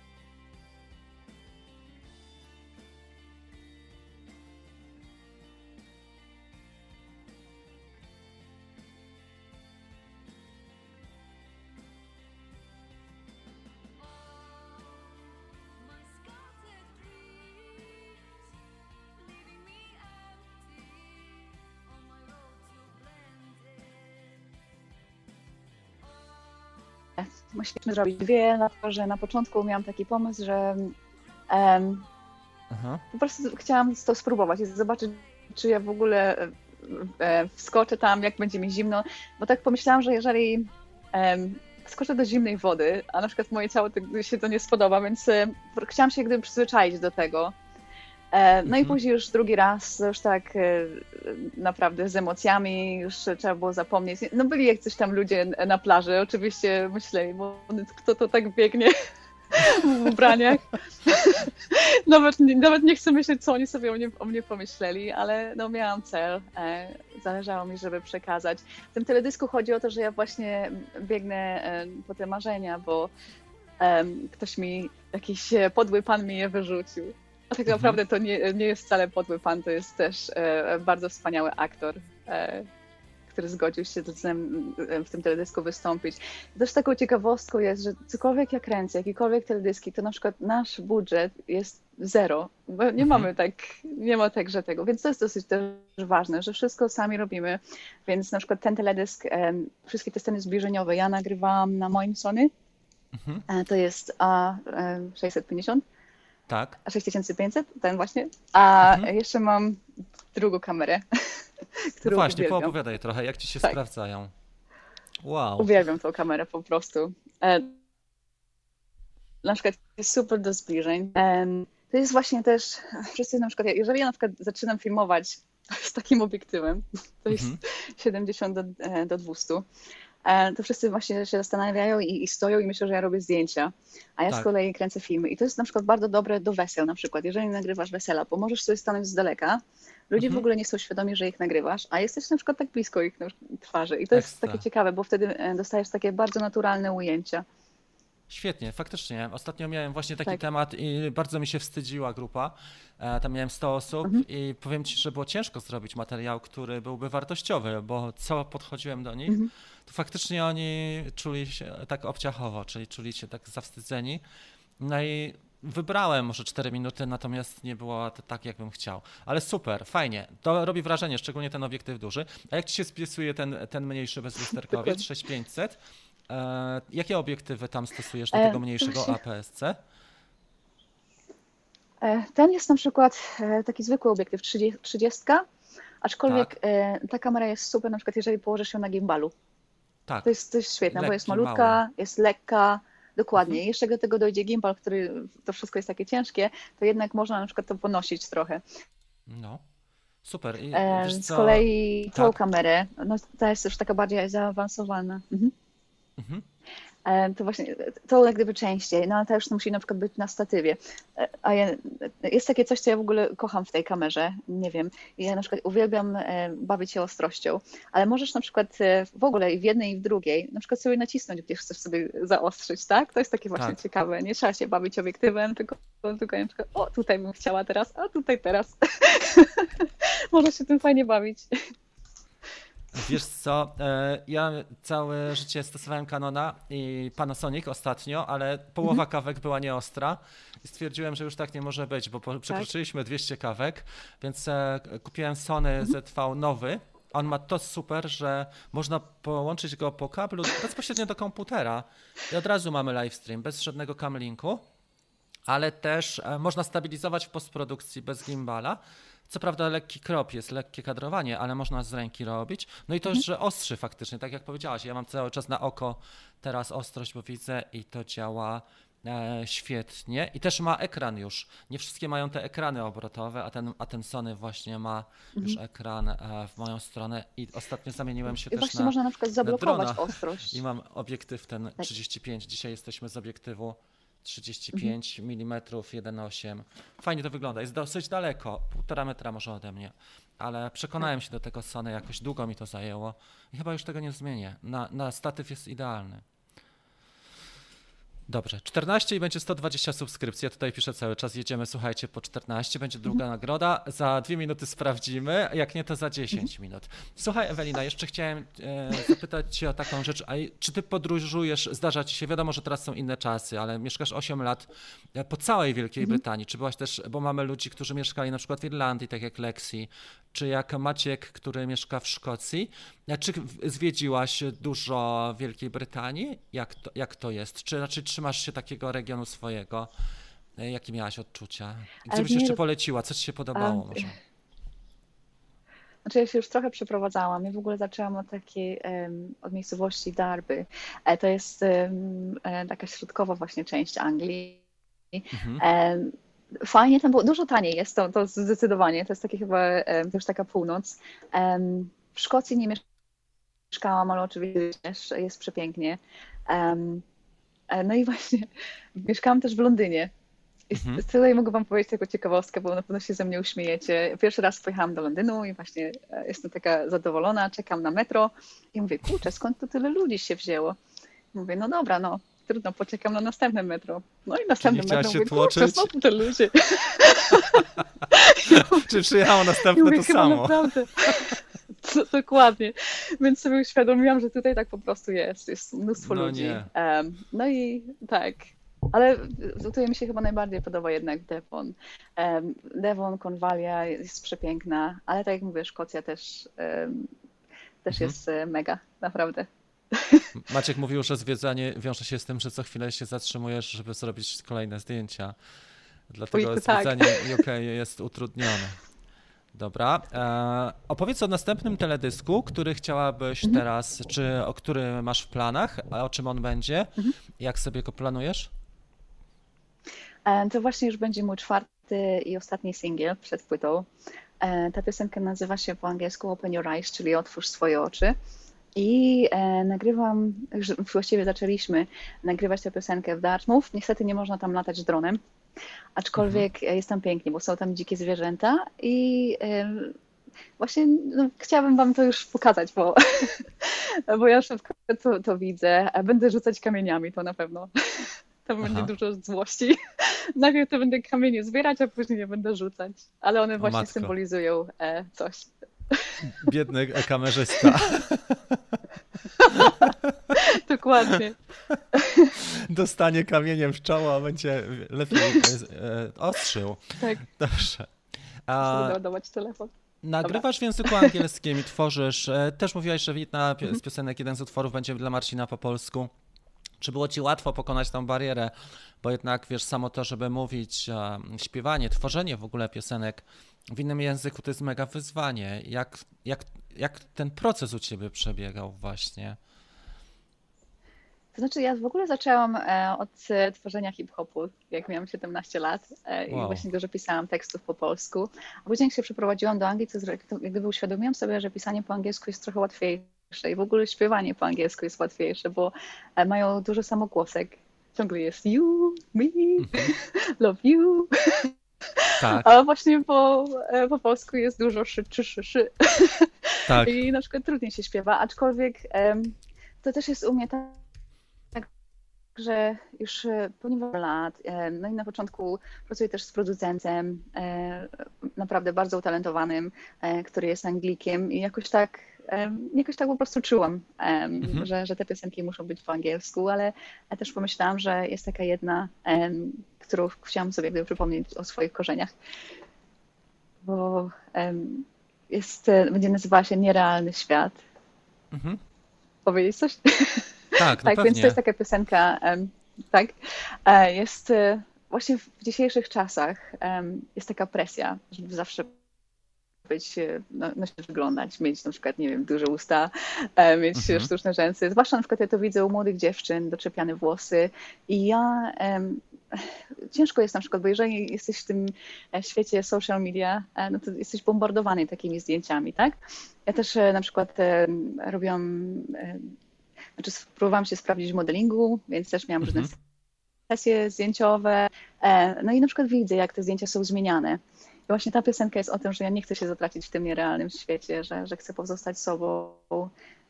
musieliśmy zrobić. Dwie, dlatego że na początku miałam taki pomysł, że em, po prostu chciałam to spróbować i zobaczyć, czy ja w ogóle e, wskoczę tam, jak będzie mi zimno, bo tak pomyślałam, że jeżeli em, skoczę do zimnej wody, a na przykład moje ciało to, się to nie spodoba, więc e, chciałam się gdyby przyzwyczaić do tego. E, No i Mhm. później już drugi raz, już tak e, naprawdę z emocjami, już trzeba było zapomnieć. No byli jak coś tam ludzie na plaży, oczywiście myśleli, bo kto to tak biegnie (laughs) w ubraniach. (laughs) nawet, nie- nawet nie chcę myśleć, co oni sobie o mnie, o mnie pomyśleli, ale no miałam cel. E, zależało mi, żeby przekazać. W tym teledysku chodzi o to, że ja właśnie biegnę po te marzenia, bo ktoś mi, jakiś podły pan mi je wyrzucił. A (laughs) tak Mhm. naprawdę to nie, nie jest wcale podły pan, to jest też e, bardzo wspaniały aktor, e, który zgodził się ze mną e, w tym teledysku wystąpić. Też taką ciekawostką jest, że cokolwiek ja kręcę, jakiekolwiek teledyski, to na przykład nasz budżet jest zero, bo nie Mhm. mamy tak, nie ma także tego, więc to jest dosyć też ważne, że wszystko sami robimy, więc na przykład ten teledysk, em, wszystkie te sceny zbliżeniowe ja nagrywałam na moim Sony, Mhm. e, to jest A650, Tak. a 6500, ten właśnie, a Mhm. jeszcze mam drugą kamerę, (laughs) No którą właśnie, uwielbiam. poopowiadaj trochę, jak ci się Tak. sprawdzają. Wow. Uwielbiam tą kamerę po prostu. E, na przykład jest super do zbliżeń. Em, To jest właśnie też, wszyscy na przykład, jeżeli ja na przykład zaczynam filmować (laughs) z takim obiektywem, to jest Mhm. 70 do, e, do 200, e, to wszyscy właśnie się zastanawiają i, i stoją i myślą, że ja robię zdjęcia, a ja Tak. z kolei kręcę filmy. I to jest na przykład bardzo dobre do wesel na przykład, jeżeli nagrywasz wesela, bo możesz sobie stanąć z daleka, ludzie w Mhm. ogóle nie są świadomi, że ich nagrywasz, a jesteś na przykład tak blisko ich twarzy i to jest Ekstra. takie ciekawe, bo wtedy e, dostajesz takie bardzo naturalne ujęcia. Świetnie, faktycznie. Ostatnio miałem właśnie taki Tak. temat i bardzo mi się wstydziła grupa. E, Tam miałem 100 osób Mhm. i powiem ci, że było ciężko zrobić materiał, który byłby wartościowy, bo co podchodziłem do nich, Mhm. to faktycznie oni czuli się tak obciachowo, czyli czuli się tak zawstydzeni. No i wybrałem może 4 minuty, natomiast nie było to tak, jakbym chciał. Ale super, fajnie. To robi wrażenie, szczególnie ten obiektyw duży. A jak ci się spisuje ten, ten mniejszy bezlusterkowiec Dokładnie. 6500? E, jakie obiektywy tam stosujesz do E, tego mniejszego APS-C? E, ten jest na przykład e, taki zwykły obiektyw 30, 30 aczkolwiek tak. ta kamera jest super na przykład jeżeli położysz ją na gimbalu. Tak. To jest, jest świetne, Lekki, bo jest malutka, mały. jest lekka, dokładnie. Mhm. Jeszcze do tego dojdzie gimbal, który to wszystko jest takie ciężkie, to jednak można na przykład to ponosić trochę. No. Super. I, z kolei tą tak. kamerę, no ta jest już taka bardziej zaawansowana. Mhm. Mhm to właśnie to jak gdyby częściej, no ale to już musi na przykład być na statywie. E, a ja, jest takie coś, co ja w ogóle kocham w tej kamerze, nie wiem, ja na przykład uwielbiam e, bawić się ostrością, ale możesz na przykład e, w ogóle i w jednej i w drugiej na przykład sobie nacisnąć, gdzie chcesz sobie zaostrzyć, tak? To jest takie właśnie tak. ciekawe, nie trzeba się bawić obiektywem, tylko, tylko na przykład o tutaj bym chciała teraz, a tutaj teraz. (laughs) Można się tym fajnie bawić. Wiesz co, e, ja całe życie stosowałem Canona i Panasonic ostatnio, ale połowa mhm. kawek była nieostra i stwierdziłem, że już tak nie może być, bo przekroczyliśmy tak. 200 kawek, więc e, kupiłem Sony mhm. ZV nowy. On ma to super, że można połączyć go po kablu bezpośrednio do komputera i od razu mamy live stream bez żadnego camlinku, ale też e, można stabilizować w postprodukcji bez gimbala. Co prawda lekki krop jest, lekkie kadrowanie, ale można z ręki robić. No i to, mhm. że ostrzy faktycznie, tak jak powiedziałaś, ja mam cały czas na oko teraz ostrość, bo widzę i to działa e, świetnie. I też ma ekran już. Nie wszystkie mają te ekrany obrotowe, a ten, a ten Sony właśnie ma mhm. już ekran e, w moją stronę. I ostatnio zamieniłem się I też właśnie na można na przykład zablokować na ostrość. I mam obiektyw ten tak. 35. Dzisiaj jesteśmy z obiektywu 35 mhm. mm 1.8. Fajnie to wygląda. Jest dosyć daleko, półtora metra może ode mnie, ale przekonałem się do tego Sony, jakoś długo mi to zajęło i chyba już tego nie zmienię. Na, na statyw jest idealny. Dobrze, 14 i będzie 120 subskrypcji. Ja tutaj piszę cały czas, jedziemy, słuchajcie, po 14, będzie druga mhm. nagroda. Za dwie minuty sprawdzimy, jak nie to za 10 mhm. minut. Słuchaj, Ewelina, jeszcze chciałem e, zapytać Cię o taką rzecz. A czy Ty podróżujesz, zdarza Ci się, wiadomo, że teraz są inne czasy, ale mieszkasz 8 lat e, po całej Wielkiej mhm. Brytanii. Czy byłaś też, bo mamy ludzi, którzy mieszkali na przykład w Irlandii, tak jak Lexi, czy jak Maciek, który mieszka w Szkocji. Czy zwiedziłaś dużo Wielkiej Brytanii? Jak to, jak to jest? Czy raczej trzymasz się takiego regionu swojego? E, jakie miałaś odczucia? Gdzie byś jeszcze poleciła? Co ci się podobało a, może? (laughs) Znaczy ja się już trochę przeprowadzałam. Ja w ogóle zaczęłam od takiej, od miejscowości Darby. E, to jest um, taka środkowa właśnie część Anglii. Mhm. Fajnie tam było, dużo taniej jest to, to zdecydowanie, to jest takie chyba też taka północ. W Szkocji nie mieszkałam, ale oczywiście jest przepięknie. E, no i właśnie (laughs) mieszkałam też w Londynie. I mhm. tutaj mogę wam powiedzieć taką ciekawostkę, bo na pewno się ze mnie uśmiejecie. Pierwszy raz pojechałam do Londynu i właśnie e, jestem taka zadowolona, czekam na metro i mówię, kurczę, skąd tu tyle ludzi się wzięło? Mówię, no dobra, no trudno, poczekam na następne metro. No i następne Czyli metro, się mówię, tłoczyć? znowu te ludzie. (laughs) Czy przyjechało następne mówię, to samo? Naprawdę. (laughs) (laughs) Dokładnie. Więc sobie uświadomiłam, że tutaj tak po prostu jest. Jest mnóstwo no ludzi. Um, no i tak. Ale tutaj mi się chyba najbardziej podoba jednak Devon. Um, Devon, Cornwallia jest przepiękna, ale tak jak mówię, Szkocja też, um, też mhm. jest mega, naprawdę. Maciek mówił, że zwiedzanie wiąże się z tym, że co chwilę się zatrzymujesz, żeby zrobić kolejne zdjęcia. Dlatego Oj, tak. zwiedzanie tak. UK jest utrudnione. Dobra. E, opowiedz o następnym teledysku, który chciałabyś mhm. teraz, czy o który masz w planach, a o czym on będzie? Mhm. Jak sobie go planujesz? E, to właśnie już będzie mój czwarty i ostatni singiel przed płytą. E, ta piosenka nazywa się po angielsku Open Your Eyes, czyli Otwórz swoje oczy. I e, nagrywam, właściwie zaczęliśmy nagrywać tę piosenkę w Dartmouth. Niestety nie można tam latać dronem, aczkolwiek mhm. jest tam pięknie, bo są tam dzikie zwierzęta i e, właśnie no, chciałabym wam to już pokazać, bo, (laughs) bo ja szybko to, to widzę. Będę rzucać kamieniami, to na pewno. To będzie dużo złości. (laughs) Najpierw to będę kamienie zbierać, a później je będę rzucać. Ale one właśnie symbolizują e, coś. Biedny kamerzysta. (laughs) Dokładnie. (laughs) Dostanie kamieniem w czoło, a będzie lepiej e, ostrzył. Tak. Dobrze. A... ładować telefon. Nagrywasz Dobra. w języku angielskim i (laughs) tworzysz. E, też mówiłaś, że jedna z piosenek, jeden z utworów będzie dla Marcina po polsku. Czy było ci łatwo pokonać tą barierę? Bo jednak wiesz, samo to, żeby mówić, śpiewanie, tworzenie w ogóle piosenek w innym języku to jest mega wyzwanie. Jak, jak, jak ten proces u ciebie przebiegał właśnie? To znaczy, ja w ogóle zaczęłam e, od e, tworzenia hip-hopu, jak miałam 17 lat e, wow. i właśnie dużo pisałam tekstów po polsku. A później, jak się przeprowadziłam do Anglii, to jak gdyby uświadomiłam sobie, że pisanie po angielsku jest trochę łatwiejsze i w ogóle śpiewanie po angielsku jest łatwiejsze, bo mają dużo samogłosek. Ciągle jest you, me, mhm. (laughs) love you. Tak. A właśnie po, po polsku jest dużo szy, czy, szy, szy. Tak. (laughs) I na przykład trudniej się śpiewa, aczkolwiek to też jest u mnie tak że już e, ponieważ lat, e, no i na początku pracuję też z producentem, e, naprawdę bardzo utalentowanym, który jest Anglikiem i jakoś tak, jakoś tak po prostu czułam, mhm. że, że te piosenki muszą być po angielsku, ale też pomyślałam, że jest taka jedna, którą chciałam sobie jakby przypomnieć o swoich korzeniach, bo jest, będzie nazywała się Nierealny Świat. Mhm. Powiedzieć coś? Tak, no tak więc to jest taka piosenka, tak, e, jest e, właśnie w dzisiejszych czasach jest taka presja, żeby zawsze być, e, no, no, wyglądać, mieć na przykład, nie wiem, duże usta, mieć mhm. sztuczne rzęsy. Zwłaszcza na przykład ja to widzę u młodych dziewczyn, doczepiane włosy i ja ciężko jest na przykład, bo jeżeli jesteś w tym świecie social media, no to jesteś bombardowany takimi zdjęciami, tak? Ja też na przykład robiłam znaczy próbowałam się sprawdzić w modelingu, więc też miałam mhm. różne sesje zdjęciowe. E, no i na przykład widzę, jak te zdjęcia są zmieniane. I właśnie ta piosenka jest o tym, że ja nie chcę się zatracić w tym nierealnym świecie, że, że chcę pozostać sobą.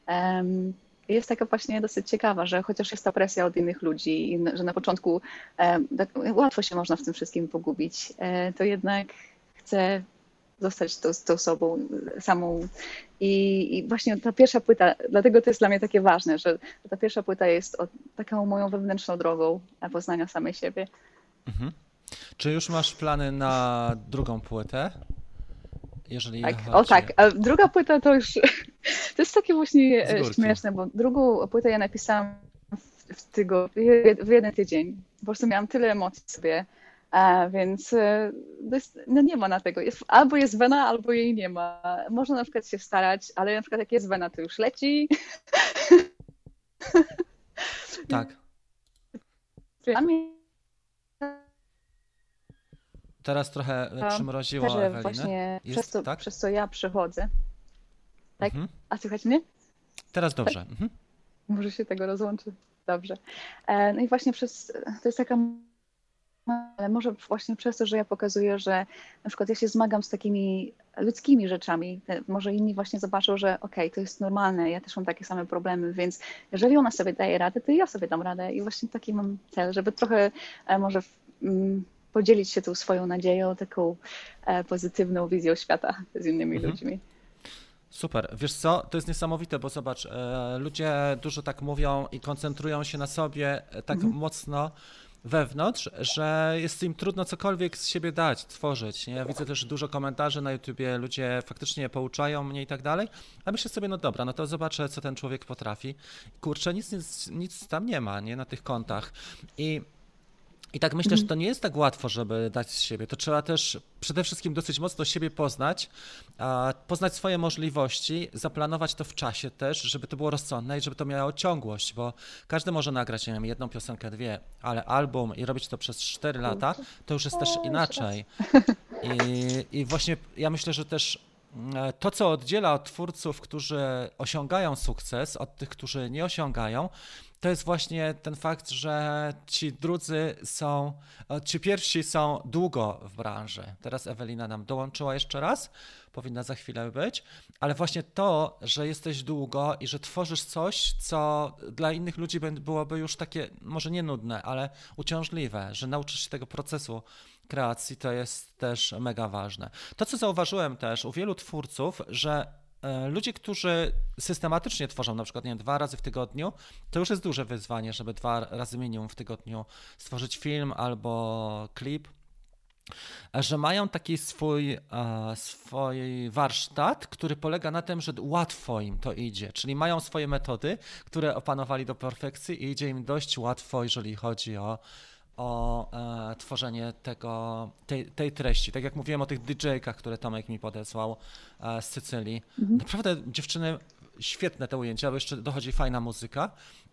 Um, jest taka właśnie dosyć ciekawa, że chociaż jest ta presja od innych ludzi, i że na początku um, tak łatwo się można w tym wszystkim pogubić, e, to jednak chcę zostać tą, tą sobą samą. I, I, właśnie ta pierwsza płyta, dlatego to jest dla mnie takie ważne, że ta pierwsza płyta jest o, taką moją wewnętrzną drogą poznania samej siebie. Mhm. Czy już masz plany na drugą płytę? Jeżeli tak, chodzi... o tak, a druga płyta to już, (laughs) to jest takie właśnie śmieszne, bo drugą płytę ja napisałam w, tygo, w jeden tydzień. Po prostu miałam tyle emocji sobie, a, więc e, jest, no nie ma na tego. Jest, albo jest wena, albo jej nie ma. Można na przykład się starać, ale na przykład jak jest wena, to już leci. (laughs) Tak. Teraz trochę przymroziło Ewelinę. Właśnie jest, przez, to, tak? przez co ja przychodzę. Tak? Mhm. A słychać mnie? Teraz dobrze. Tak? Mhm. Może się tego rozłączy. Dobrze. E, no i właśnie przez, to jest taka ale może właśnie przez to, że ja pokazuję, że na przykład ja się zmagam z takimi ludzkimi rzeczami, może inni właśnie zobaczą, że okej, okay, to jest normalne, ja też mam takie same problemy, więc jeżeli ona sobie daje radę, to ja sobie dam radę i właśnie taki mam cel, żeby trochę e, może mm, podzielić się tą swoją nadzieją, taką e, pozytywną wizją świata (laughs) z innymi mhm. ludźmi. Super. Wiesz co, to jest niesamowite, bo zobacz, e, ludzie dużo tak mówią i koncentrują się na sobie tak mhm. mocno, wewnątrz, że jest im trudno cokolwiek z siebie dać, tworzyć. Nie? Ja widzę też dużo komentarzy na YouTubie, ludzie faktycznie pouczają mnie i tak dalej, a myślę sobie, no dobra, no to zobaczę, co ten człowiek potrafi. Kurczę, nic, nic, nic tam nie ma, nie, na tych kontach. I i tak myślę, że mhm. to nie jest tak łatwo, żeby dać z siebie. To trzeba też przede wszystkim dosyć mocno siebie poznać, poznać swoje możliwości, zaplanować to w czasie też, żeby to było rozsądne i żeby to miało ciągłość, bo każdy może nagrać, nie wiem, jedną piosenkę, dwie, ale album i robić to przez cztery lata, to już jest też inaczej. I, I właśnie ja myślę, że też mm, to, co oddziela od twórców, którzy osiągają sukces, od tych, którzy nie osiągają, to jest właśnie ten fakt, że ci drudzy są, ci pierwsi są długo w branży. Teraz Ewelina nam dołączyła jeszcze raz, powinna za chwilę być, ale właśnie to, że jesteś długo i że tworzysz coś, co dla innych ludzi byłoby już takie, może nie nudne, ale uciążliwe, że nauczysz się tego procesu kreacji, to jest też mega ważne. To, co zauważyłem też u wielu twórców, że E, ludzie, którzy systematycznie tworzą na przykład nie dwa razy w tygodniu, to już jest duże wyzwanie, żeby dwa razy minimum w tygodniu stworzyć film albo klip. że mają taki swój, swój warsztat, który polega na tym, że łatwo im to idzie. Czyli mają swoje metody, które opanowali do perfekcji i idzie im dość łatwo, jeżeli chodzi o, o e, tworzenie tego, tej, tej, treści. Tak jak mówiłem o tych DJ-kach, które Tomek mi podesłał e, z Sycylii. Mhm. Naprawdę dziewczyny, świetne te ujęcia, bo jeszcze dochodzi fajna muzyka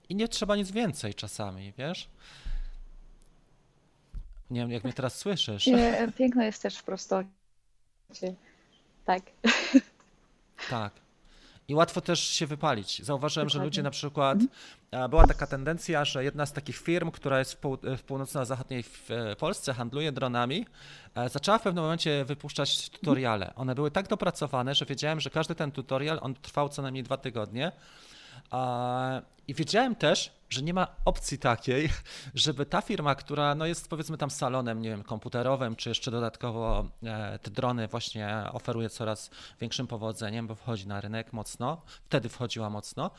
i nie trzeba nic więcej czasami, wiesz? Nie wiem, jak mnie teraz słyszysz. Nie, piękno jest też w prostocie. Tak. Tak. I łatwo też się wypalić. Zauważyłem, Dokładnie. że ludzie na przykład, mhm. była taka tendencja, że jedna z takich firm, która jest w, pół, w północno-zachodniej w Polsce, handluje dronami, e, zaczęła w pewnym momencie wypuszczać tutoriale. One były tak dopracowane, że wiedziałem, że każdy ten tutorial, on trwał co najmniej dwa tygodnie. I wiedziałem też, że nie ma opcji takiej, (laughs) żeby ta firma, która no jest powiedzmy tam salonem, nie wiem, komputerowym, czy jeszcze dodatkowo e, te drony właśnie oferuje coraz większym powodzeniem, bo wchodzi na rynek mocno, wtedy wchodziła mocno,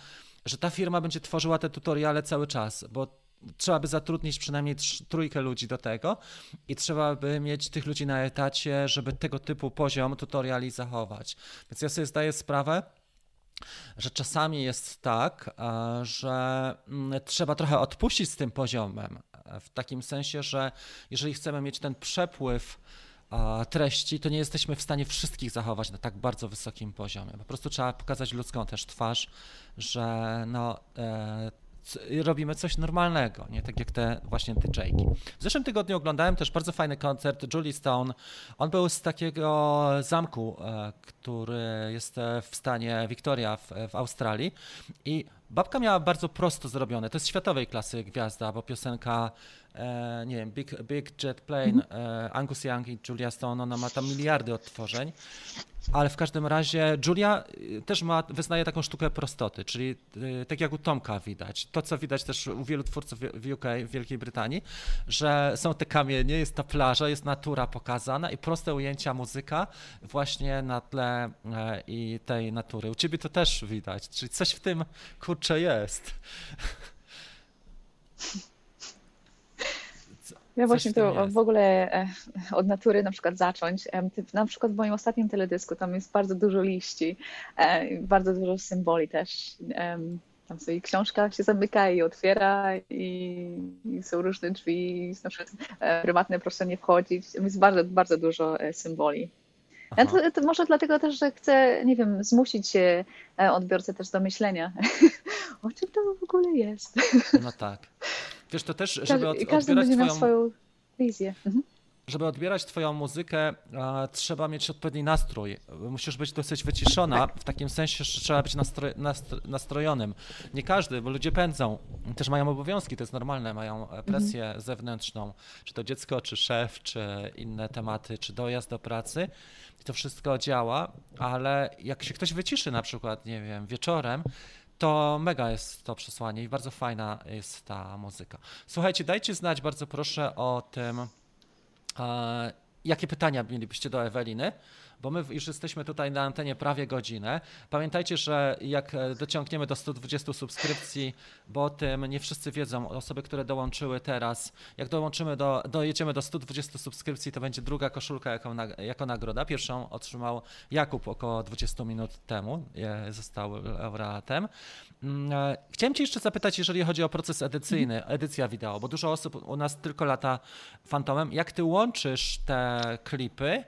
że ta firma będzie tworzyła te tutoriale cały czas, bo trzeba by zatrudnić przynajmniej trójkę ludzi do tego i trzeba by mieć tych ludzi na etacie, żeby tego typu poziom tutoriali zachować. Więc ja sobie zdaję sprawę, że czasami jest tak, e, że mm, trzeba trochę odpuścić z tym poziomem. E, w takim sensie, że jeżeli chcemy mieć ten przepływ e, treści, to nie jesteśmy w stanie wszystkich zachować na tak bardzo wysokim poziomie. Po prostu trzeba pokazać ludzką też twarz, że no, robimy coś normalnego, nie tak jak te właśnie Jakey. W zeszłym tygodniu oglądałem też bardzo fajny koncert Julie Stone. On był z takiego zamku, e, który jest w stanie Victoria w, w Australii i babka miała bardzo prosto zrobione. To jest światowej klasy gwiazda, bo piosenka e, nie wiem, Big, Big Jet Plane, mm -hmm. Angus Young i Julia Stone, ona ma tam miliardy odtworzeń ale w każdym razie Julia y, też ma, wyznaje taką sztukę prostoty, czyli y, tak jak u Tomka widać, to co widać też u wielu twórców w UK, w Wielkiej Brytanii, że są te kamienie, jest ta plaża, jest natura pokazana i proste ujęcia muzyka właśnie na tle e, i tej natury. U ciebie to też widać, czyli coś w tym kurczę jest. (laughs) Ja właśnie to w ogóle e, od natury na przykład zacząć. Na przykład w moim ostatnim teledysku tam jest bardzo dużo liści, e, bardzo dużo symboli też. Tam sobie książka się zamyka i otwiera i, i są różne drzwi, na przykład e, prywatne proszę nie wchodzić. Jest bardzo, bardzo dużo symboli. Ja to, to, może dlatego też, że chcę, nie wiem, zmusić odbiorcę też do myślenia, (laughs) o czym to w ogóle jest. No tak. Wiesz, to też, żeby od, każdy odbierać twoją... swoją wizję. Mhm. Żeby odbierać twoją muzykę, trzeba mieć odpowiedni nastrój. Musisz być dosyć wyciszona, w takim sensie, że trzeba być nastro, nastro, nastrojonym. Nie każdy, bo ludzie pędzą, też mają obowiązki, to jest normalne, mają e, presję mhm. zewnętrzną, czy to dziecko, czy szef, czy inne tematy, czy dojazd do pracy. I to wszystko działa, ale jak się ktoś wyciszy na przykład, nie wiem, wieczorem, to mega jest to przesłanie i bardzo fajna jest ta muzyka. Słuchajcie, dajcie znać bardzo proszę o tym, e, jakie pytania mielibyście do Eweliny bo my już jesteśmy tutaj na antenie prawie godzinę. Pamiętajcie, że jak e, dociągniemy do 120 subskrypcji, bo o tym nie wszyscy wiedzą, osoby, które dołączyły teraz, jak dołączymy do, dojedziemy do 120 subskrypcji, to będzie druga koszulka jako, jako nagroda. Pierwszą otrzymał Jakub około 20 minut temu, został laureatem. Mm, e, chciałem Cię jeszcze zapytać, jeżeli chodzi o proces edycyjny, edycja wideo, bo dużo osób u nas tylko lata fantomem. Jak Ty łączysz te klipy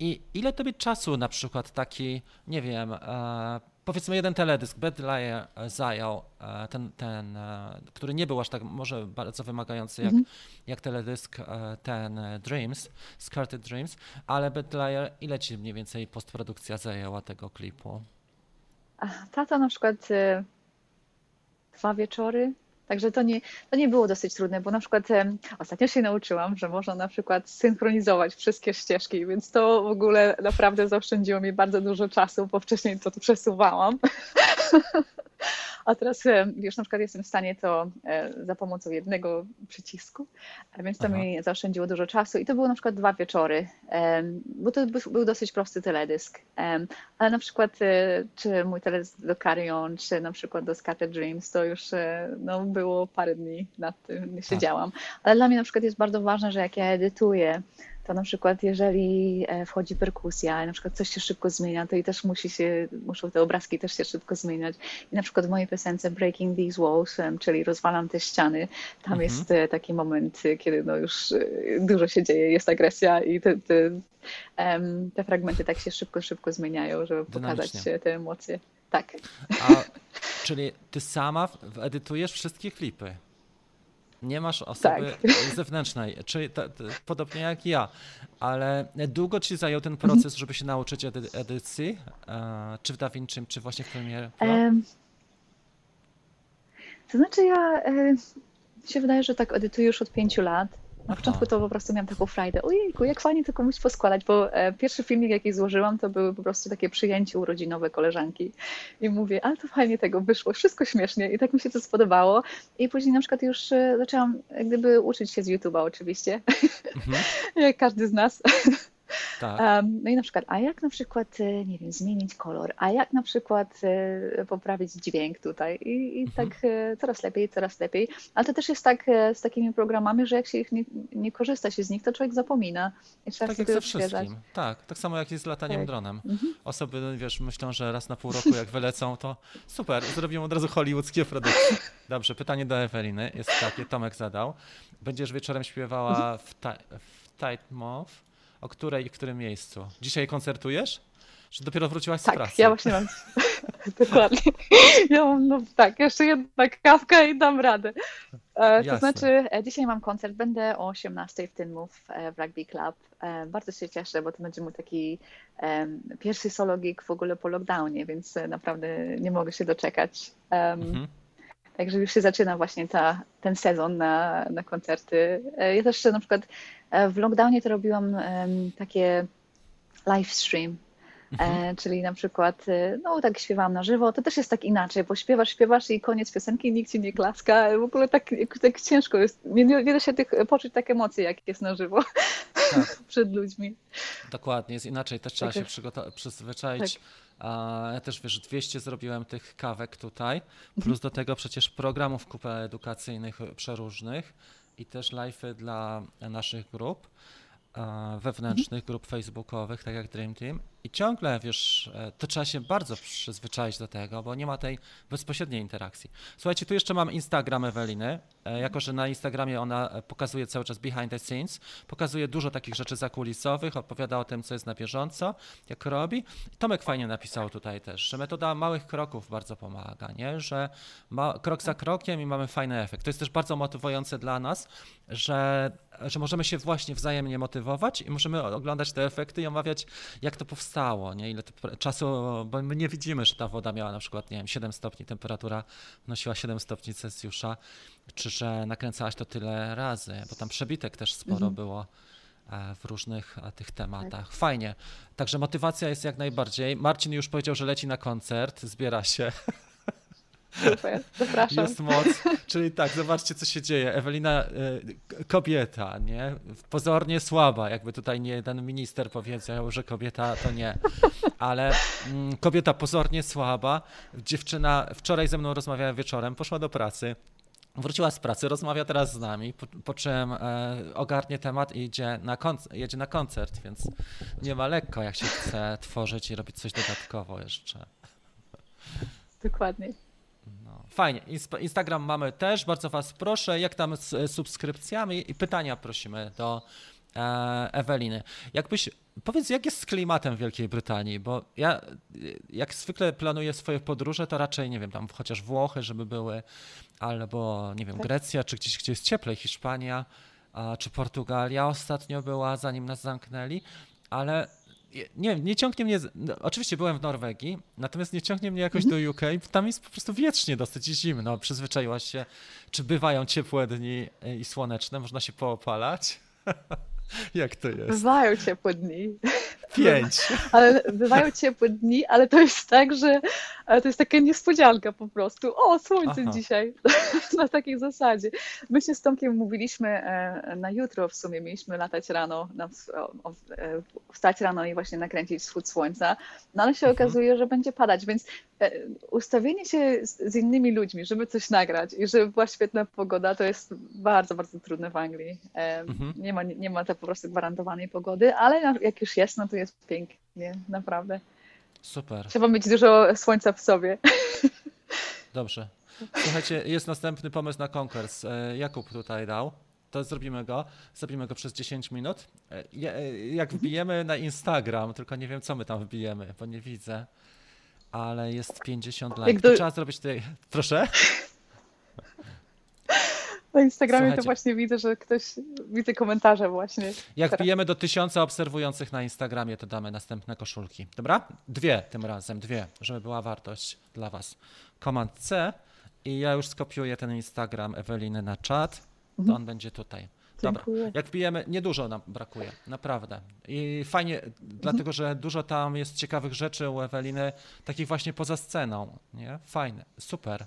i ile tobie czasu na przykład taki, nie wiem, e, powiedzmy jeden teledysk, Bad Liar zajął, e, ten, ten e, który nie był aż tak może bardzo wymagający jak, mm -hmm. jak teledysk e, ten e, Dreams, Scarted Dreams, ale Bad Liar, ile ci mniej więcej postprodukcja zajęła tego klipu? Tata na przykład e, dwa wieczory Także to nie, to nie było dosyć trudne, bo na przykład ostatnio się nauczyłam, że można na przykład synchronizować wszystkie ścieżki, więc to w ogóle naprawdę zaoszczędziło mi bardzo dużo czasu, bo wcześniej to, to przesuwałam. (laughs) A teraz już na przykład jestem w stanie to e, za pomocą jednego przycisku, więc to Aha. mi zaoszczędziło dużo czasu i to było na przykład dwa wieczory, bo to był dosyć prosty teledysk. Ale na przykład e, czy mój teledysk do Carry On, czy na przykład do Scattered Dreams, to już e, no, było parę dni nad tym siedziałam. Ale dla mnie na przykład jest bardzo ważne, że jak ja edytuję to na przykład jeżeli e, wchodzi perkusja, na przykład coś się szybko zmienia, to i też musi się, muszą te obrazki też się szybko zmieniać. I na przykład w mojej piosence Breaking These Walls, czyli rozwalam te ściany, tam mhm. jest e, taki moment, kiedy no już e, dużo się dzieje, jest agresja i te, te, um, te fragmenty tak się szybko, szybko zmieniają, żeby pokazać te emocje. Tak. A, czyli ty sama edytujesz wszystkie klipy? Nie masz osoby tak. (laughs) zewnętrznej, czyli podobnie jak ja, ale długo ci zajął ten proces, żeby się nauczyć edy edycji? E, czy w DaVinci, czy właśnie w Premiere Pro? To znaczy ja e, się wydaje, że tak edytuję już od pięciu lat. Na początku to po prostu miałam taką frajdę, ojejku, jak fajnie to komuś poskładać, bo e, pierwszy filmik, jaki złożyłam, to były po prostu takie przyjęcie urodzinowe koleżanki. I mówię, ale to fajnie tego wyszło, wszystko śmiesznie i tak mi się to spodobało. I później na przykład już e, zaczęłam jak gdyby uczyć się z YouTube'a oczywiście, mhm. (laughs) jak każdy z nas. Tak. No i na przykład, a jak na przykład, e, nie wiem, zmienić kolor, a jak na przykład e, poprawić dźwięk tutaj i, i mhm. tak e, coraz lepiej, coraz lepiej. Ale to też jest tak z takimi programami, że jak się ich nie, nie korzysta się z nich, to człowiek zapomina i trzeba tak jak ze wszystkim. Tak, tak samo jak jest z lataniem tak. dronem. Mhm. Osoby, no wiesz, myślą, że raz na pół roku jak wylecą, to super, zrobią od razu hollywoodzkie produkcje. Dobrze, pytanie do Eweliny jest takie, Tomek zadał. Będziesz wieczorem śpiewała mhm. w, ta, w Tight Moth o której i w którym miejscu? Dzisiaj koncertujesz? Czy dopiero wróciłaś z tak, pracy? Tak, ja właśnie mam. (laughs) Dokładnie. Ja mam, no tak, jeszcze jedna kawka i dam radę. E, to znaczy, e, dzisiaj mam koncert, będę o 18 w Tynmów e, w Rugby Club. Bardzo się cieszę, bo to będzie mój taki pierwszy solo gig w ogóle po lockdownie, więc naprawdę nie mogę się doczekać. Mhm. Także już się zaczyna właśnie ta, ten sezon na, na koncerty. Ja też na przykład w lockdownie to robiłam takie live stream, mhm. czyli na przykład, e, no tak śpiewałam na żywo, to też jest tak inaczej, bo śpiewasz, śpiewasz i koniec piosenki, nikt ci nie klaska, w ogóle tak, tak ciężko jest, nie, nie da się tych, poczuć tak emocji, jak jest na żywo tak. (laughs) przed ludźmi. Dokładnie, jest inaczej, też trzeba tak się przygotować, przyzwyczaić. Tak. Ja też wiesz, 200 zrobiłem tych kawek tutaj, plus mhm. do tego przecież programów kupę edukacyjnych przeróżnych i też live'y dla naszych grup wewnętrznych, grup facebookowych, tak jak Dream Team. I ciągle, wiesz, e, to trzeba się bardzo przyzwyczaić do tego, bo nie ma tej bezpośredniej interakcji. Słuchajcie, tu jeszcze mam Instagram Eweliny. E, jako, że na Instagramie ona e, pokazuje cały czas behind the scenes, pokazuje dużo takich rzeczy zakulisowych, opowiada o tym, co jest na bieżąco, jak robi. Tomek fajnie napisał tutaj też, że metoda małych kroków bardzo pomaga, nie? że ma, krok za krokiem i mamy fajny efekt. To jest też bardzo motywujące dla nas, że, że możemy się właśnie wzajemnie motywować i możemy oglądać te efekty i omawiać, jak to powstało, nie? ile czasu, bo my nie widzimy, że ta woda miała na przykład, nie wiem, 7 stopni, temperatura nosiła 7 stopni Celsjusza, czy że nakręcałaś to tyle razy, bo tam przebitek też sporo mhm. było e, w różnych e, tych tematach. Tak. Fajnie. Także motywacja jest jak najbardziej. Marcin już powiedział, że leci na koncert, zbiera się. (laughs) Super, zapraszam. Jest moc. Czyli tak, zobaczcie, co się dzieje. Ewelina, e, kobieta, nie? Pozornie słaba, jakby tutaj nie ten minister powiedział, że kobieta to nie. Ale mm, kobieta pozornie słaba. Dziewczyna wczoraj ze mną rozmawiała wieczorem, poszła do pracy. Wróciła z pracy, rozmawia teraz z nami, po, po czym e, ogarnie temat i idzie na jedzie na koncert, więc nie ma lekko, jak się chce tworzyć i robić coś dodatkowo jeszcze. Dokładnie. Fajnie. Instagram mamy też, bardzo Was proszę. Jak tam z subskrypcjami i pytania prosimy do e, Eweliny. Jakbyś, powiedz, jak jest z klimatem w Wielkiej Brytanii, bo ja jak zwykle planuję swoje podróże, to raczej, nie wiem, tam chociaż Włochy, żeby były, albo, nie wiem, tak. Grecja, czy gdzieś, gdzie jest cieplej, Hiszpania, czy Portugalia ostatnio była, zanim nas zamknęli, ale nie nie ciągnie mnie. No, oczywiście byłem w Norwegii, natomiast nie ciągnie mnie jakoś mhm. do UK. Tam jest po prostu wiecznie dosyć zimno. Przyzwyczaiłaś się, czy bywają ciepłe dni i słoneczne, można się poopalać. (laughs) Jak to jest? Bywają ciepłe dni. Pięć. (laughs) Ale bywają ciepłe dni, ale to jest tak, że to jest taka niespodzianka po prostu. O, słońce Aha. dzisiaj. (laughs) Na takiej zasadzie. My się z Tomkiem mówiliśmy e, na jutro w sumie. Mieliśmy latać rano, e, wstać rano i właśnie nakręcić wschód słońca. No ale się mhm. okazuje, że będzie padać, więc e, ustawienie się z innymi ludźmi, żeby coś nagrać i żeby była świetna pogoda, to jest bardzo, bardzo trudne w Anglii. Mhm. Nie ma, nie ma tak po prostu gwarantowanej pogody, ale jak już jest, no to jest pięknie, naprawdę. Super. Trzeba mieć dużo słońca w sobie. (laughs) Dobrze. Słuchajcie, jest następny pomysł na konkurs. E, Jakub tutaj dał. To zrobimy go. Zrobimy go przez 10 minut. E, e, jak wbijemy na Instagram, tylko nie wiem, co my tam wbijemy, bo nie widzę. Ale jest 50 lajków. Do... Trzeba zrobić tutaj. Proszę. (laughs) Na Instagramie Słuchajcie. to właśnie widzę, że ktoś, widzę komentarze właśnie. Jak wbijemy do tysiąca obserwujących na Instagramie, to damy następne koszulki. Dobra? Dwie tym razem, dwie, żeby była wartość dla Was. Komand C i ja już skopiuję ten Instagram Eweliny na czat, to mhm. on będzie tutaj. Dobra, Dziękuję. jak wbijemy, niedużo nam brakuje, naprawdę. I fajnie, mhm. dlatego że dużo tam jest ciekawych rzeczy u Eweliny, takich właśnie poza sceną, nie? Fajne, super.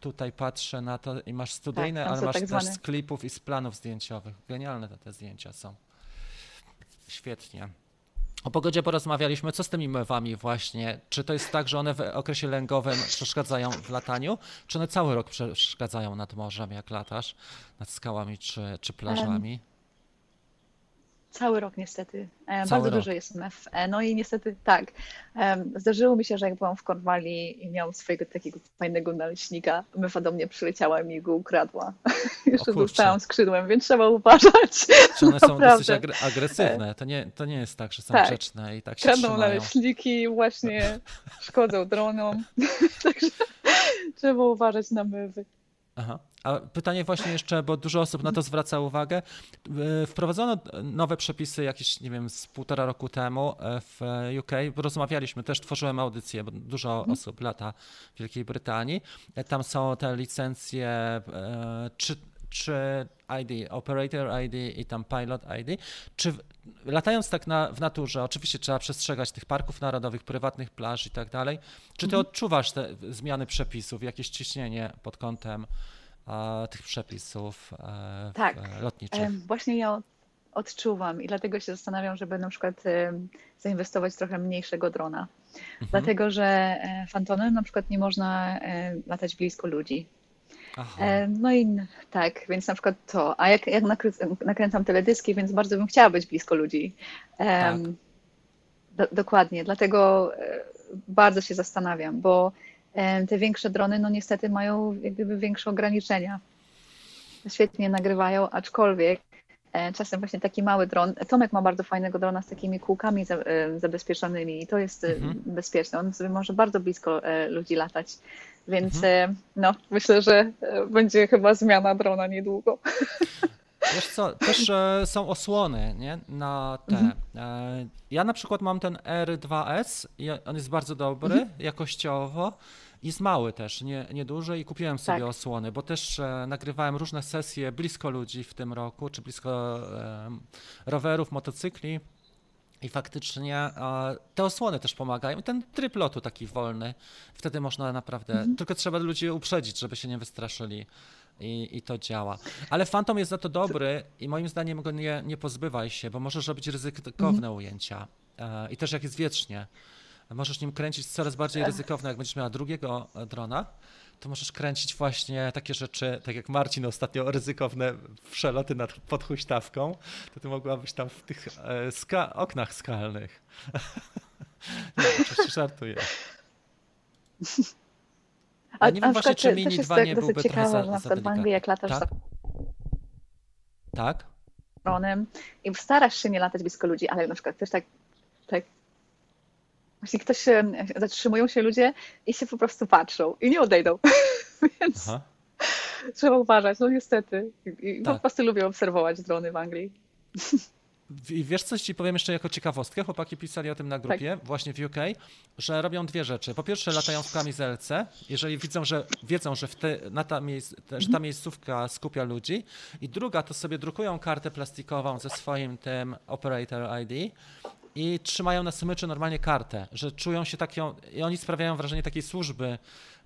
Tutaj patrzę na to i masz studyjne, tak, ale masz tak też z klipów i z planów zdjęciowych. Genialne te, te zdjęcia są. Świetnie. O pogodzie porozmawialiśmy. Co z tymi mewami właśnie? Czy to jest tak, że one w okresie lęgowym przeszkadzają w lataniu? Czy one cały rok przeszkadzają nad morzem, jak latasz? Nad skałami czy, czy plażami? Cały rok niestety. Cały Bardzo rok. dużo jest MF. No i niestety tak. Zdarzyło mi się, że jak byłam w Korwali i miałam swojego takiego fajnego naleśnika, mefa do mnie przyleciała i mi go ukradła. (laughs) Jeszcze dostałam skrzydłem, więc trzeba uważać. (laughs) Czy one są dosyć agresywne? To nie, to nie jest tak, że są tak. grzeczne i tak się Kradną trzymają. naleśniki, właśnie (laughs) szkodzą dronom. Także trzeba uważać na mewy. Aha. A pytanie właśnie jeszcze, bo dużo osób na to zwraca uwagę. E, wprowadzono nowe przepisy jakieś, nie wiem, z półtora roku temu e, w UK. Rozmawialiśmy, też tworzyłem audycję, bo dużo mhm. osób lata w Wielkiej Brytanii. E, tam są te licencje, czy, czy ID, Operator ID i tam Pilot ID. Czy latając tak na, w naturze, oczywiście trzeba przestrzegać tych parków narodowych, prywatnych plaż i tak dalej. Czy ty mhm. odczuwasz te zmiany przepisów, jakieś ciśnienie pod kątem tych przepisów e, tak. lotniczych. Właśnie ja odczuwam i dlatego się zastanawiam, żeby na przykład zainwestować trochę mniejszego drona. Mhm. Dlatego, że e, fantonem na przykład nie można e, latać blisko ludzi. Aha. No i tak, więc na przykład to. A jak, jak nakręcam teledyski, więc bardzo bym chciała być blisko ludzi. Tak. Do, dokładnie, dlatego bardzo się zastanawiam, bo te większe drony, no niestety mają jak gdyby większe ograniczenia. Świetnie nagrywają, aczkolwiek e, czasem właśnie taki mały dron. Tomek ma bardzo fajnego drona z takimi kółkami e, zabezpieczonymi i to jest e, mhm. bezpieczne. On sobie może bardzo blisko ludzi latać. Więc mhm. no, myślę, że będzie chyba zmiana drona niedługo. (laughs) Wiesz co, też są osłony nie? na te. Mhm. Ja na przykład mam ten R2S i on jest bardzo dobry mhm. jakościowo. Jest mały też, nie, nieduży i kupiłem sobie tak. osłony, bo też e, nagrywałem różne sesje blisko ludzi w tym roku, czy blisko e, rowerów, motocykli. I faktycznie te osłony też pomagają. I ten tryb lotu taki wolny, wtedy można naprawdę, mhm. tylko trzeba ludzi uprzedzić, żeby się nie wystraszyli i, i to działa. Ale Phantom jest za to dobry i moim zdaniem go nie, nie pozbywaj się, bo możesz robić ryzykowne mhm. ujęcia. E, I też jak jest wiecznie, możesz nim kręcić coraz bardziej ryzykowne. Jak będziesz miała drugiego e, drona, to możesz kręcić właśnie takie rzeczy, tak jak Marcin ostatnio, ryzykowne przeloty nad, pod huśtawką, to ty mogłabyś tam w tych e, ska oknach skalnych. (laughs) nie, oczywiście żartuję. A, nie wiem właśnie, czy Mini 2 nie byłby trochę za, na w Anglii jak latasz tak? tak? dronem i starasz się nie latać blisko ludzi, ale na przykład też tak, tak właśnie ktoś się, zatrzymują się ludzie i się po prostu patrzą i nie odejdą, (laughs) więc Aha. trzeba uważać, no niestety. I tak. po prostu lubię obserwować drony w Anglii. (laughs) I wiesz coś ci powiem jeszcze jako ciekawostkę, chłopaki pisali o tym na grupie, tak. właśnie w UK, że robią dwie rzeczy. Po pierwsze latają w kamizelce, jeżeli widzą, że wiedzą, że, te, na ta, miejsc, że ta mhm. miejscówka skupia ludzi. I druga to sobie drukują kartę plastikową ze swoim tym operator ID i trzymają na smyczy normalnie kartę, że czują się taką, i oni sprawiają wrażenie takiej służby,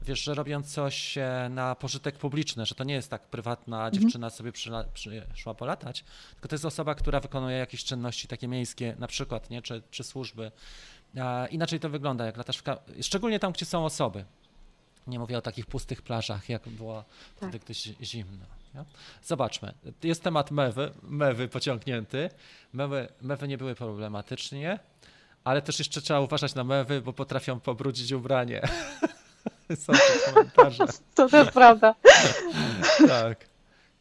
wiesz, że robią coś e, na pożytek publiczny, że to nie jest tak prywatna Mhm. dziewczyna sobie przyla, przyszła polatać, tylko to jest osoba, która wykonuje jakieś czynności takie miejskie, na przykład, nie, czy, czy służby. Inaczej to wygląda, jak latasz w ka- szczególnie tam, gdzie są osoby. Nie mówię o takich pustych plażach, jak było wtedy, gdy zi- zimno. Nie? Zobaczmy. Jest temat mewy, mewy pociągnięty. Mewy, mewy nie były problematycznie, ale też jeszcze trzeba uważać na mewy, bo potrafią pobrudzić ubranie. (laughs) (laughs) Są te komentarze. (laughs) To też prawda. (laughs) Tak.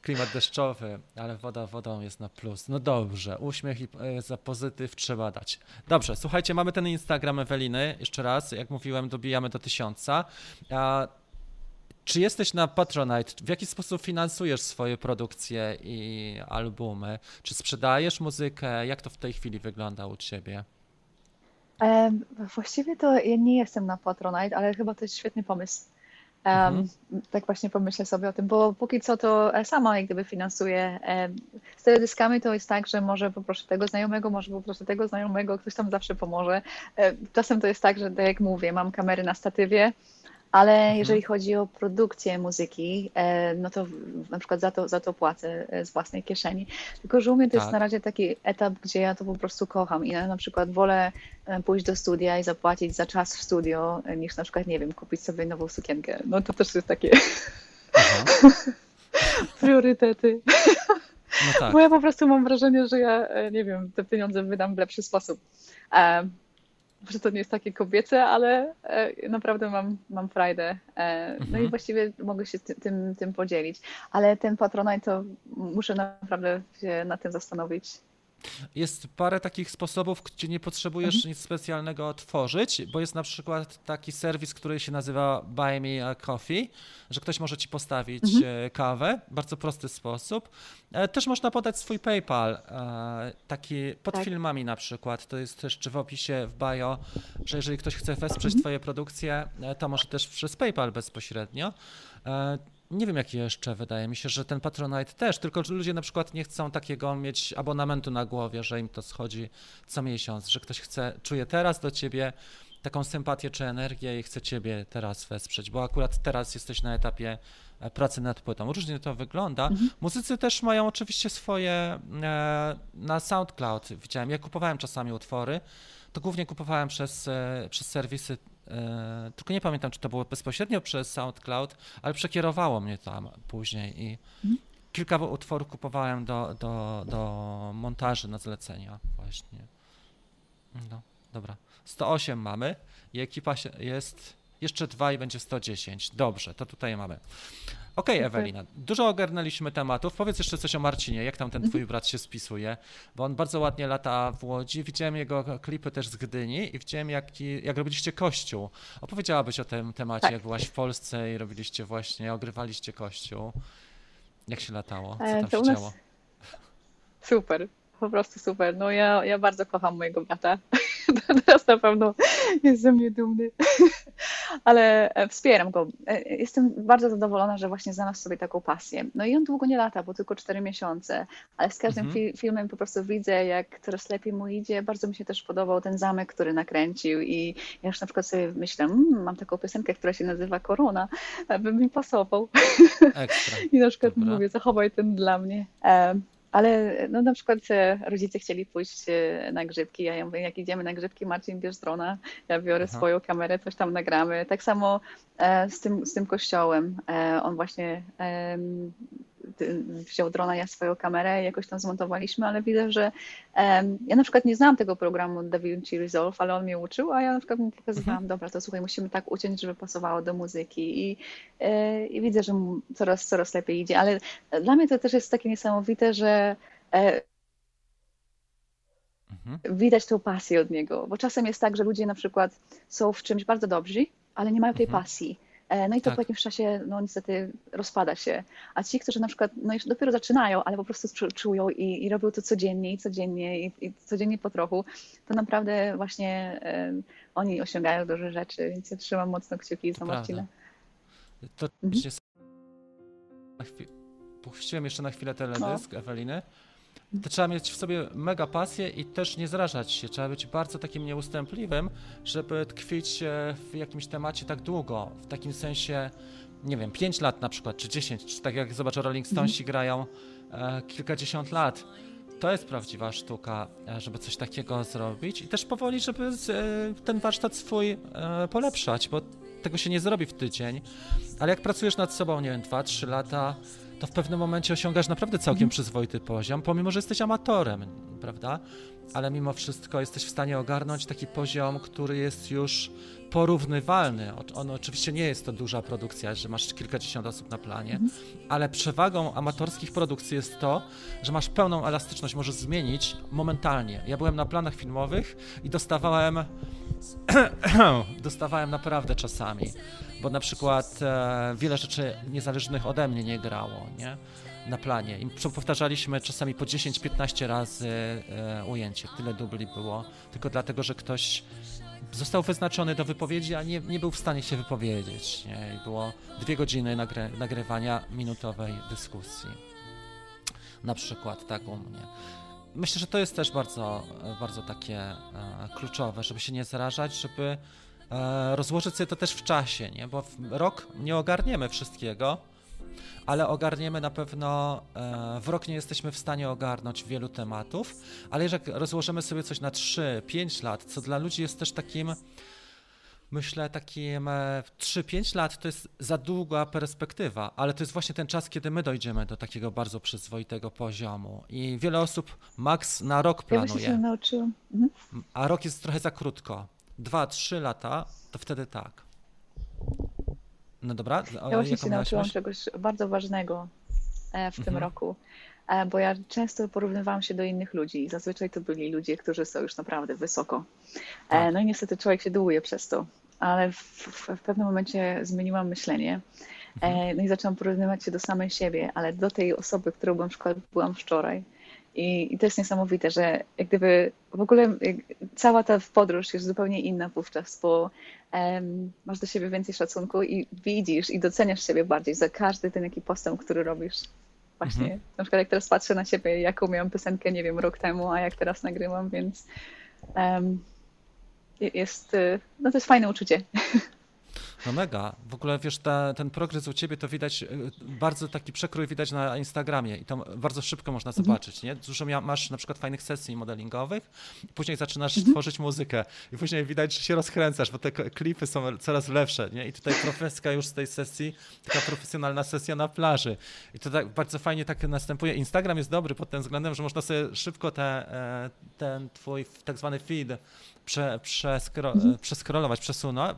Klimat deszczowy, ale woda wodą jest na plus. No dobrze, uśmiech i e, za pozytyw trzeba dać. Dobrze, słuchajcie, mamy ten Instagram Eweliny. Jeszcze raz, jak mówiłem, dobijamy do tysiąca. A czy jesteś na Patronite? W jaki sposób finansujesz swoje produkcje i albumy? Czy sprzedajesz muzykę? Jak to w tej chwili wygląda u ciebie? Em, Właściwie to ja nie jestem na Patronite, ale chyba to jest świetny pomysł. Em, Mhm. Tak właśnie pomyślę sobie o tym, bo póki co to sama jak gdyby finansuję. Em, Z teledyskami to jest tak, że może poproszę tego znajomego, może poproszę tego znajomego, ktoś tam zawsze pomoże. Czasem to jest tak, że tak jak mówię, mam kamery na statywie, ale jeżeli chodzi o produkcję muzyki, e, no to na przykład za to, za to płacę e, z własnej kieszeni. Tylko, że u mnie to Tak. jest na razie taki etap, gdzie ja to po prostu kocham i ja na przykład wolę e, pójść do studia i zapłacić za czas w studio, niż na przykład, nie wiem, kupić sobie nową sukienkę. No to też jest takie (laughs) priorytety. No tak. Bo ja po prostu mam wrażenie, że ja, nie wiem, te pieniądze wydam w lepszy sposób. Że to nie jest takie kobiece, ale e, naprawdę mam, mam frajdę. E, No Mhm. i właściwie mogę się ty, tym, tym podzielić. Ale ten Patronite to muszę naprawdę się nad tym zastanowić. Jest parę takich sposobów, gdzie nie potrzebujesz Mhm. nic specjalnego otworzyć, bo jest na przykład taki serwis, który się nazywa Buy Me a Coffee, że ktoś może ci postawić Mhm. e, kawę, bardzo prosty sposób. E, Też można podać swój PayPal, e, taki pod Tak. filmami na przykład, to jest też czy w opisie, w bio, że jeżeli ktoś chce wesprzeć Mhm. twoje produkcje, to może też przez PayPal bezpośrednio. Nie wiem, jaki jeszcze, wydaje mi się, że ten Patronite też, tylko że ludzie na przykład nie chcą takiego mieć abonamentu na głowie, że im to schodzi co miesiąc, że ktoś chce, czuje teraz do ciebie taką sympatię czy energię i chce ciebie teraz wesprzeć, bo akurat teraz jesteś na etapie e, pracy nad płytą. Różnie to wygląda. Muzycy też mają oczywiście swoje e, na SoundCloud. Widziałem, ja kupowałem czasami utwory, to głównie kupowałem przez, e, przez serwisy, tylko nie pamiętam, czy to było bezpośrednio przez SoundCloud, ale przekierowało mnie tam później i kilka utworów kupowałem do, do, do montaży na zlecenia właśnie. No, dobra. 108 mamy i ekipa jest jeszcze dwa i będzie 110. Dobrze, to tutaj mamy. Okej, Super. Ewelina, dużo ogarnęliśmy tematów. Powiedz jeszcze coś o Marcinie, jak tam ten twój brat się spisuje, bo on bardzo ładnie lata w Łodzi. Widziałem jego klipy też z Gdyni i widziałem, jak, jak robiliście kościół. Opowiedziałabyś o tym temacie, Tak. jak byłaś w Polsce i robiliście właśnie, ogrywaliście kościół. Jak się latało? Co E, tam to się nas- działo? (laughs) Super, po prostu super. No ja, ja bardzo kocham mojego brata. (laughs) Teraz na pewno jest ze mnie dumny. (laughs) Ale e, wspieram go. E, Jestem bardzo zadowolona, że właśnie znalazł sobie taką pasję. No i on długo nie lata, bo tylko 4 miesiące, ale z każdym Mhm. fi- filmem po prostu widzę, jak coraz lepiej mu idzie. Bardzo mi się też podobał ten zamek, który nakręcił i ja już na przykład sobie myślę, mmm, mam taką piosenkę, która się nazywa Korona, aby mi pasował. Ekstra. (laughs) I na przykład Dobra. mówię, zachowaj ten dla mnie. Ale no, na przykład e, rodzice chcieli pójść e, na grzybki. Ja mówię, jak idziemy na grzybki, Marcin bierz drona, ja biorę Aha. swoją kamerę, coś tam nagramy. Tak samo e, z tym, z tym kościołem. On właśnie wziął drona, ja swoją kamerę i jakoś tam zmontowaliśmy, ale widzę, że em, ja na przykład nie znałam tego programu DaVinci Resolve, ale on mnie uczył, a ja na przykład mu pokazywałam, dobra, to słuchaj, musimy tak uciąć, żeby pasowało do muzyki i, e, i widzę, że mu coraz, coraz lepiej idzie, ale dla mnie to też jest takie niesamowite, że Mhm. widać tą pasję od niego, bo czasem jest tak, że ludzie na przykład są w czymś bardzo dobrzy, ale nie mają tej Mhm. pasji. E, No i to Tak. po jakimś czasie, no niestety rozpada się. A ci, którzy na przykład, no już dopiero zaczynają, ale po prostu czu- czują i, i robią to codziennie i codziennie i, i codziennie po trochu, to naprawdę właśnie oni osiągają duże rzeczy, więc ja trzymam mocno kciuki za To Marcina. To Mhm. się Puściłem jeszcze na chwilę teledysk Eweliny. To trzeba mieć w sobie mega pasję i też nie zrażać się. Trzeba być bardzo takim nieustępliwym, żeby tkwić w jakimś temacie tak długo. W takim sensie, nie wiem, 5 lat na przykład, czy 10, czy tak jak zobaczę, Rolling Stonesi mm. grają e, kilkadziesiąt lat. To jest prawdziwa sztuka, e, żeby coś takiego zrobić i też powoli, żeby e, ten warsztat swój e, polepszać, bo tego się nie zrobi w tydzień, ale jak pracujesz nad sobą, nie wiem, 2-3 lata, to w pewnym momencie osiągasz naprawdę całkiem mhm. przyzwoity poziom, pomimo, że jesteś amatorem, prawda? Ale mimo wszystko jesteś w stanie ogarnąć taki poziom, który jest już porównywalny. On oczywiście nie jest to duża produkcja, że masz kilkadziesiąt osób na planie, mhm. ale przewagą amatorskich produkcji jest to, że masz pełną elastyczność, możesz zmienić momentalnie. Ja byłem na planach filmowych i dostawałem (clears throat) dostawałem naprawdę czasami, bo na przykład e, wiele rzeczy niezależnych ode mnie nie grało, nie? Na planie. I powtarzaliśmy czasami po 10-15 razy e, ujęcie. Tyle dubli było, tylko dlatego, że ktoś został wyznaczony do wypowiedzi, a nie, nie był w stanie się wypowiedzieć. Nie? I było dwie godziny nagry nagrywania minutowej dyskusji. Na przykład tak u mnie myślę, że to jest też bardzo, bardzo takie e, kluczowe, żeby się nie zarażać, żeby rozłożyć sobie to też w czasie, nie? bo w rok nie ogarniemy wszystkiego, ale ogarniemy na pewno, e, w rok nie jesteśmy w stanie ogarnąć wielu tematów, ale jeżeli rozłożymy sobie coś na 3-5 lat, co dla ludzi jest też takim myślę, takim 3-5 lat to jest za długa perspektywa, ale to jest właśnie ten czas, kiedy my dojdziemy do takiego bardzo przyzwoitego poziomu. I wiele osób maks na rok planuje. Ja się nauczyłam. Mhm. A rok jest trochę za krótko. 2-3 lata, to wtedy tak. No dobra. Ja właśnie się nauczyłam czegoś bardzo ważnego e, w tym mhm. roku, e, bo ja często porównywałam się do innych ludzi. Zazwyczaj to byli ludzie, którzy są już naprawdę wysoko. E, tak. No i niestety człowiek się dołuje przez to ale w, w, w pewnym momencie zmieniłam myślenie. E, mhm. No i zaczęłam porównywać się do samej siebie, ale do tej osoby, którą na przykład byłam wczoraj. I, I, to jest niesamowite, że jak gdyby w ogóle cała ta podróż jest zupełnie inna wówczas, bo um, masz do siebie więcej szacunku i widzisz i doceniasz siebie bardziej za każdy ten jaki postęp, który robisz. Właśnie, mhm. na przykład jak teraz patrzę na siebie, jaką miałam piosenkę, nie wiem, rok temu, a jak teraz nagrywam, więc um, jest, y, no to jest fajne uczucie. (laughs) No mega. W ogóle wiesz, ta, ten progres u ciebie to widać, y, bardzo taki przekrój widać na Instagramie i to bardzo szybko można mhm. zobaczyć, nie? Dużo masz na przykład fajnych sesji modelingowych, później zaczynasz mhm. tworzyć muzykę i później widać, że się rozkręcasz, bo te klipy są coraz lepsze, nie? I tutaj profeska już z tej sesji, taka profesjonalna sesja na plaży. I to tak bardzo fajnie tak następuje. Instagram jest dobry pod tym względem, że można sobie szybko te, e, ten twój tak zwany feed prze, przeskro, mhm.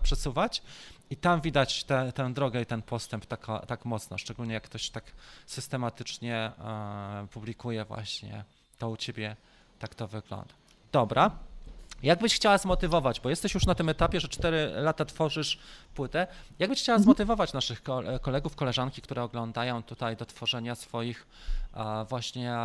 przesuwać i tam widać te, tę drogę i ten postęp tak, tak mocno, szczególnie jak ktoś tak systematycznie e, publikuje właśnie to u ciebie, tak to wygląda. Dobra. Jak byś chciała zmotywować, bo jesteś już na tym etapie, że 4 lata tworzysz płytę, jak byś chciała mhm. zmotywować naszych kolegów, koleżanki, które oglądają tutaj do tworzenia swoich właśnie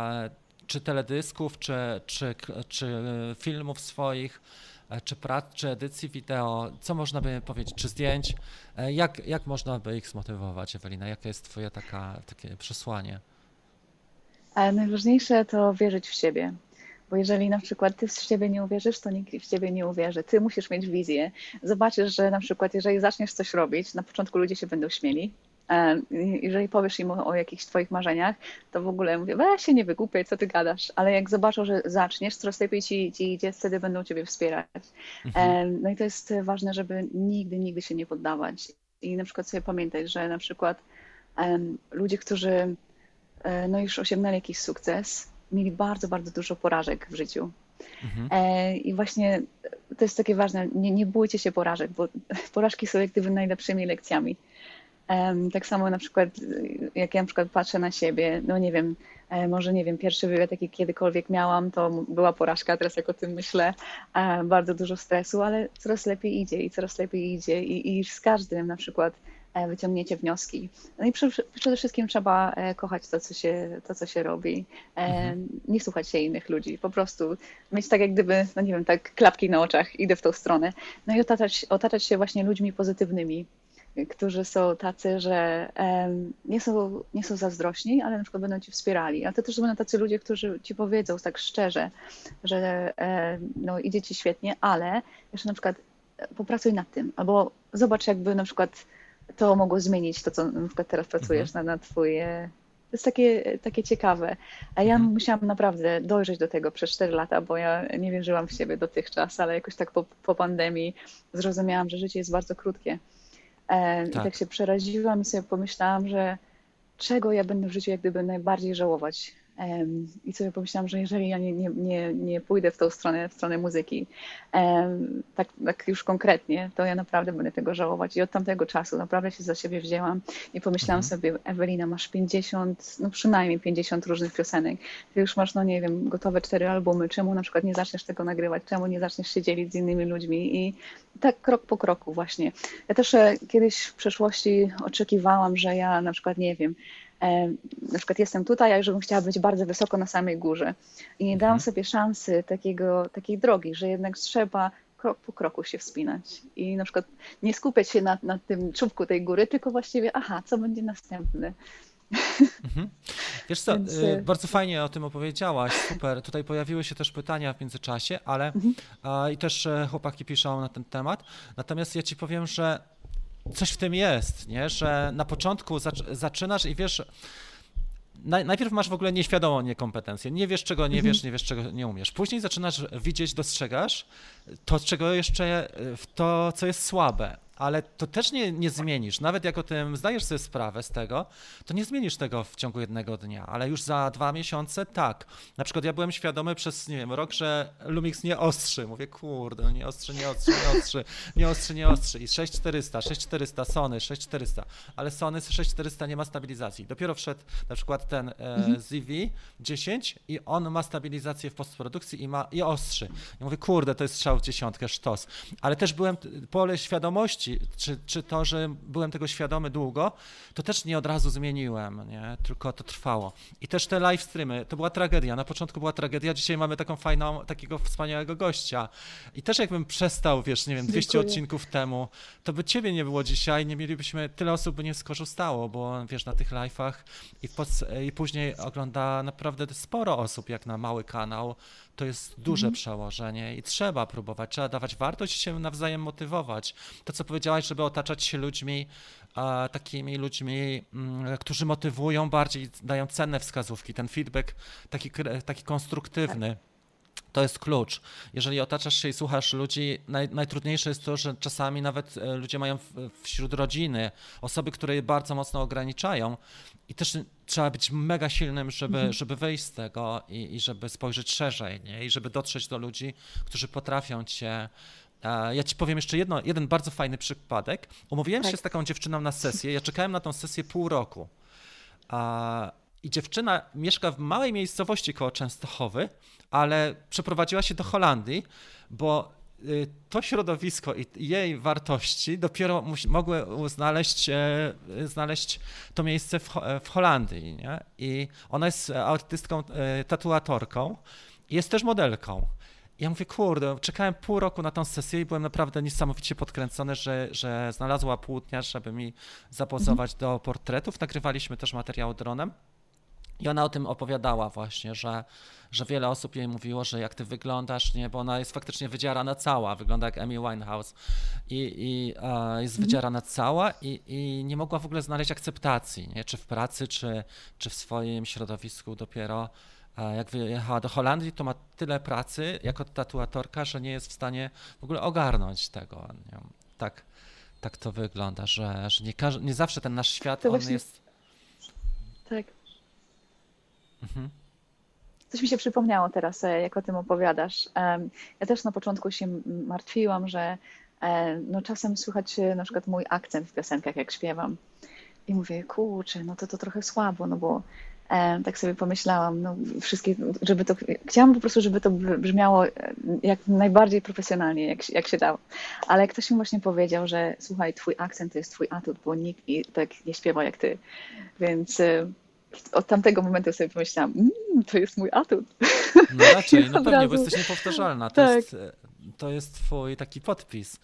czy teledysków, czy, czy, czy filmów swoich, E, czy prac, czy edycji wideo, co można by powiedzieć, czy zdjęć, e, jak, jak można by ich zmotywować, Ewelina, jakie jest twoje taka, takie przesłanie? Ale najważniejsze to wierzyć w siebie. Bo jeżeli na przykład ty w siebie nie uwierzysz, to nikt w ciebie nie uwierzy. Ty musisz mieć wizję. Zobaczysz, że na przykład jeżeli zaczniesz coś robić, na początku ludzie się będą śmieli, E, jeżeli powiesz im o, jakichś twoich marzeniach, to w ogóle mówię, weź się nie wygłupiaj, co ty gadasz, ale jak zobaczą, że zaczniesz, coraz lepiej ci, ci idzie, wtedy będą ciebie wspierać. Mhm. No i to jest ważne, żeby nigdy, nigdy się nie poddawać. I na przykład sobie pamiętać, że na przykład um, ludzie, którzy e, no już osiągnęli jakiś sukces, mieli bardzo, bardzo dużo porażek w życiu. Mhm. E, I właśnie to jest takie ważne, nie, nie bójcie się porażek, bo (laughs) porażki są jak gdyby najlepszymi lekcjami. Tak samo na przykład, jak ja na przykład patrzę na siebie, no nie wiem, e, może nie wiem, pierwszy wywiad, jaki kiedykolwiek miałam, to była porażka, teraz jak o tym myślę, e, bardzo dużo stresu, ale coraz lepiej idzie i coraz lepiej idzie i, i z każdym na przykład e, wyciągniecie wnioski. No i przede wszystkim trzeba kochać to, co się, to, co się robi. Mhm. Nie słuchać się innych ludzi, po prostu mieć tak jak gdyby, no nie wiem, tak klapki na oczach, idę w tą stronę. No i otaczać, otaczać się właśnie ludźmi pozytywnymi, którzy są tacy, że nie są, nie są zazdrośni, ale na przykład będą ci wspierali. A to też będą tacy ludzie, którzy ci powiedzą tak szczerze, że no, idzie ci świetnie, ale jeszcze na przykład popracuj nad tym, albo zobacz jakby na przykład to mogło zmienić to, co na przykład teraz pracujesz mhm. na, na twoje to jest takie, takie ciekawe. A ja mhm. musiałam naprawdę dojrzeć do tego przez 4 lata, bo ja nie wierzyłam w siebie dotychczas, ale jakoś tak po, po pandemii zrozumiałam, że życie jest bardzo krótkie. E, tak. I tak się przeraziłam i sobie pomyślałam, że czego ja będę w życiu jak gdyby najbardziej żałować. I sobie pomyślałam, że jeżeli ja nie, nie, nie, nie pójdę w tą stronę, w stronę muzyki, tak, tak już konkretnie, to ja naprawdę będę tego żałować. I od tamtego czasu naprawdę się za siebie wzięłam i pomyślałam mhm. sobie, Ewelina, masz 50, no przynajmniej 50 różnych piosenek. Ty już masz, no nie wiem, gotowe cztery albumy. Czemu na przykład nie zaczniesz tego nagrywać? Czemu nie zaczniesz się dzielić z innymi ludźmi? I tak krok po kroku właśnie. Ja też e, kiedyś w przeszłości oczekiwałam, że ja na przykład, nie wiem, na przykład jestem tutaj, a już bym chciała być bardzo wysoko na samej górze. I nie dałam mhm. sobie szansy takiego, takiej drogi, że jednak trzeba krok po kroku się wspinać i na przykład nie skupiać się na, na tym czubku tej góry, tylko właściwie, aha, co będzie następne. Mhm. Wiesz co, (laughs) Więc... Y, bardzo fajnie o tym opowiedziałaś, super. Tutaj pojawiły się też pytania w międzyczasie, ale mhm. i też e, chłopaki piszą na ten temat. Natomiast ja ci powiem, że coś w tym jest, nie? że na początku zaczynasz i wiesz, najpierw masz w ogóle nieświadomą niekompetencję. Nie wiesz, czego nie mhm. wiesz, nie wiesz, czego nie umiesz. Później zaczynasz widzieć, dostrzegasz to, czego jeszcze, to, co jest słabe ale to też nie, nie zmienisz. Nawet jak o tym zdajesz sobie sprawę z tego, to nie zmienisz tego w ciągu jednego dnia, ale już za dwa miesiące tak. Na przykład ja byłem świadomy przez, nie wiem, rok, że Lumix nie ostrzy. Mówię, kurde, no nie ostrzy, nie ostrzy, nie ostrzy, nie ostrzy, nie ostrzy. I 6400, 6400, Sony 6400, ale Sony 6400 nie ma stabilizacji. Dopiero wszedł na przykład ten e, mhm. ZV-10 i on ma stabilizację w postprodukcji i ma i ostrzy. I mówię, kurde, to jest strzał w dziesiątkę, sztos. Ale też byłem pole świadomości czy, czy to, że byłem tego świadomy długo, to też nie od razu zmieniłem, nie? tylko to trwało. I też te live streamy, to była tragedia. Na początku była tragedia, dzisiaj mamy taką fajną, takiego wspaniałego gościa. I też jakbym przestał, wiesz, nie wiem, 200 Dziękuję. odcinków temu, to by ciebie nie było dzisiaj, nie mielibyśmy, tyle osób by nie skorzystało, bo wiesz, na tych live'ach i, i później ogląda naprawdę sporo osób, jak na mały kanał, to jest duże mhm. przełożenie i trzeba próbować, trzeba dawać wartość i się nawzajem motywować. To, co powiedziałaś, żeby otaczać się ludźmi, a, takimi ludźmi, m, mm, którzy motywują bardziej, dają cenne wskazówki, ten feedback taki, taki konstruktywny. Tak. To jest klucz. Jeżeli otaczasz się i słuchasz ludzi, naj, najtrudniejsze jest to, że czasami nawet e, ludzie mają w, wśród rodziny osoby, które je bardzo mocno ograniczają i też trzeba być mega silnym, żeby, mhm. żeby wyjść z tego i, i żeby spojrzeć szerzej nie? i żeby dotrzeć do ludzi, którzy potrafią cię e, ja ci powiem jeszcze jedno, jeden bardzo fajny przypadek. Umówiłem tak. się z taką dziewczyną na sesję. Ja czekałem na tą sesję pół roku. I dziewczyna mieszka w małej miejscowości koło Częstochowy, ale przeprowadziła się do Holandii, bo y, to środowisko i jej wartości dopiero mogły znaleźć, e, znaleźć to miejsce w, w Holandii. Nie? I ona jest artystką, e, tatuatorką jest też modelką. Ja mówię, kurde, czekałem pół roku na tą sesję i byłem naprawdę niesamowicie podkręcony, że, że znalazła pół dnia, żeby mi zapozować mhm. do portretów. Nagrywaliśmy też materiał dronem. I ona o tym opowiadała właśnie, że, że wiele osób jej mówiło, że jak ty wyglądasz, nie, bo ona jest faktycznie wydzierana cała, wygląda jak Amy Winehouse i, i e, jest mhm. wydzierana cała i, i nie mogła w ogóle znaleźć akceptacji, nie, czy w pracy, czy, czy w swoim środowisku dopiero. E, jak wyjechała do Holandii, to ma tyle pracy jako tatuatorka, że nie jest w stanie w ogóle ogarnąć tego. Nie? Tak, tak to wygląda, że, że nie, nie zawsze ten nasz świat, on jest... Tak, Mhm. Coś mi się przypomniało teraz, e, jak o tym opowiadasz. Ja też na początku się martwiłam, że e, no czasem słychać na przykład mój akcent w piosenkach, jak śpiewam. I mówię, kurczę, no to to trochę słabo, no bo tak sobie pomyślałam, no wszystkie, żeby to, chciałam po prostu, żeby to brzmiało e, jak najbardziej profesjonalnie, jak, jak się dało. Ale ktoś mi właśnie powiedział, że słuchaj, twój akcent to jest twój atut, bo nikt tak nie śpiewa jak ty. Więc od tamtego momentu sobie pomyślałam, mmm, to jest mój atut. No raczej, (laughs) no pewnie, bo jesteś niepowtarzalna. To, tak. jest, to jest twój taki podpis.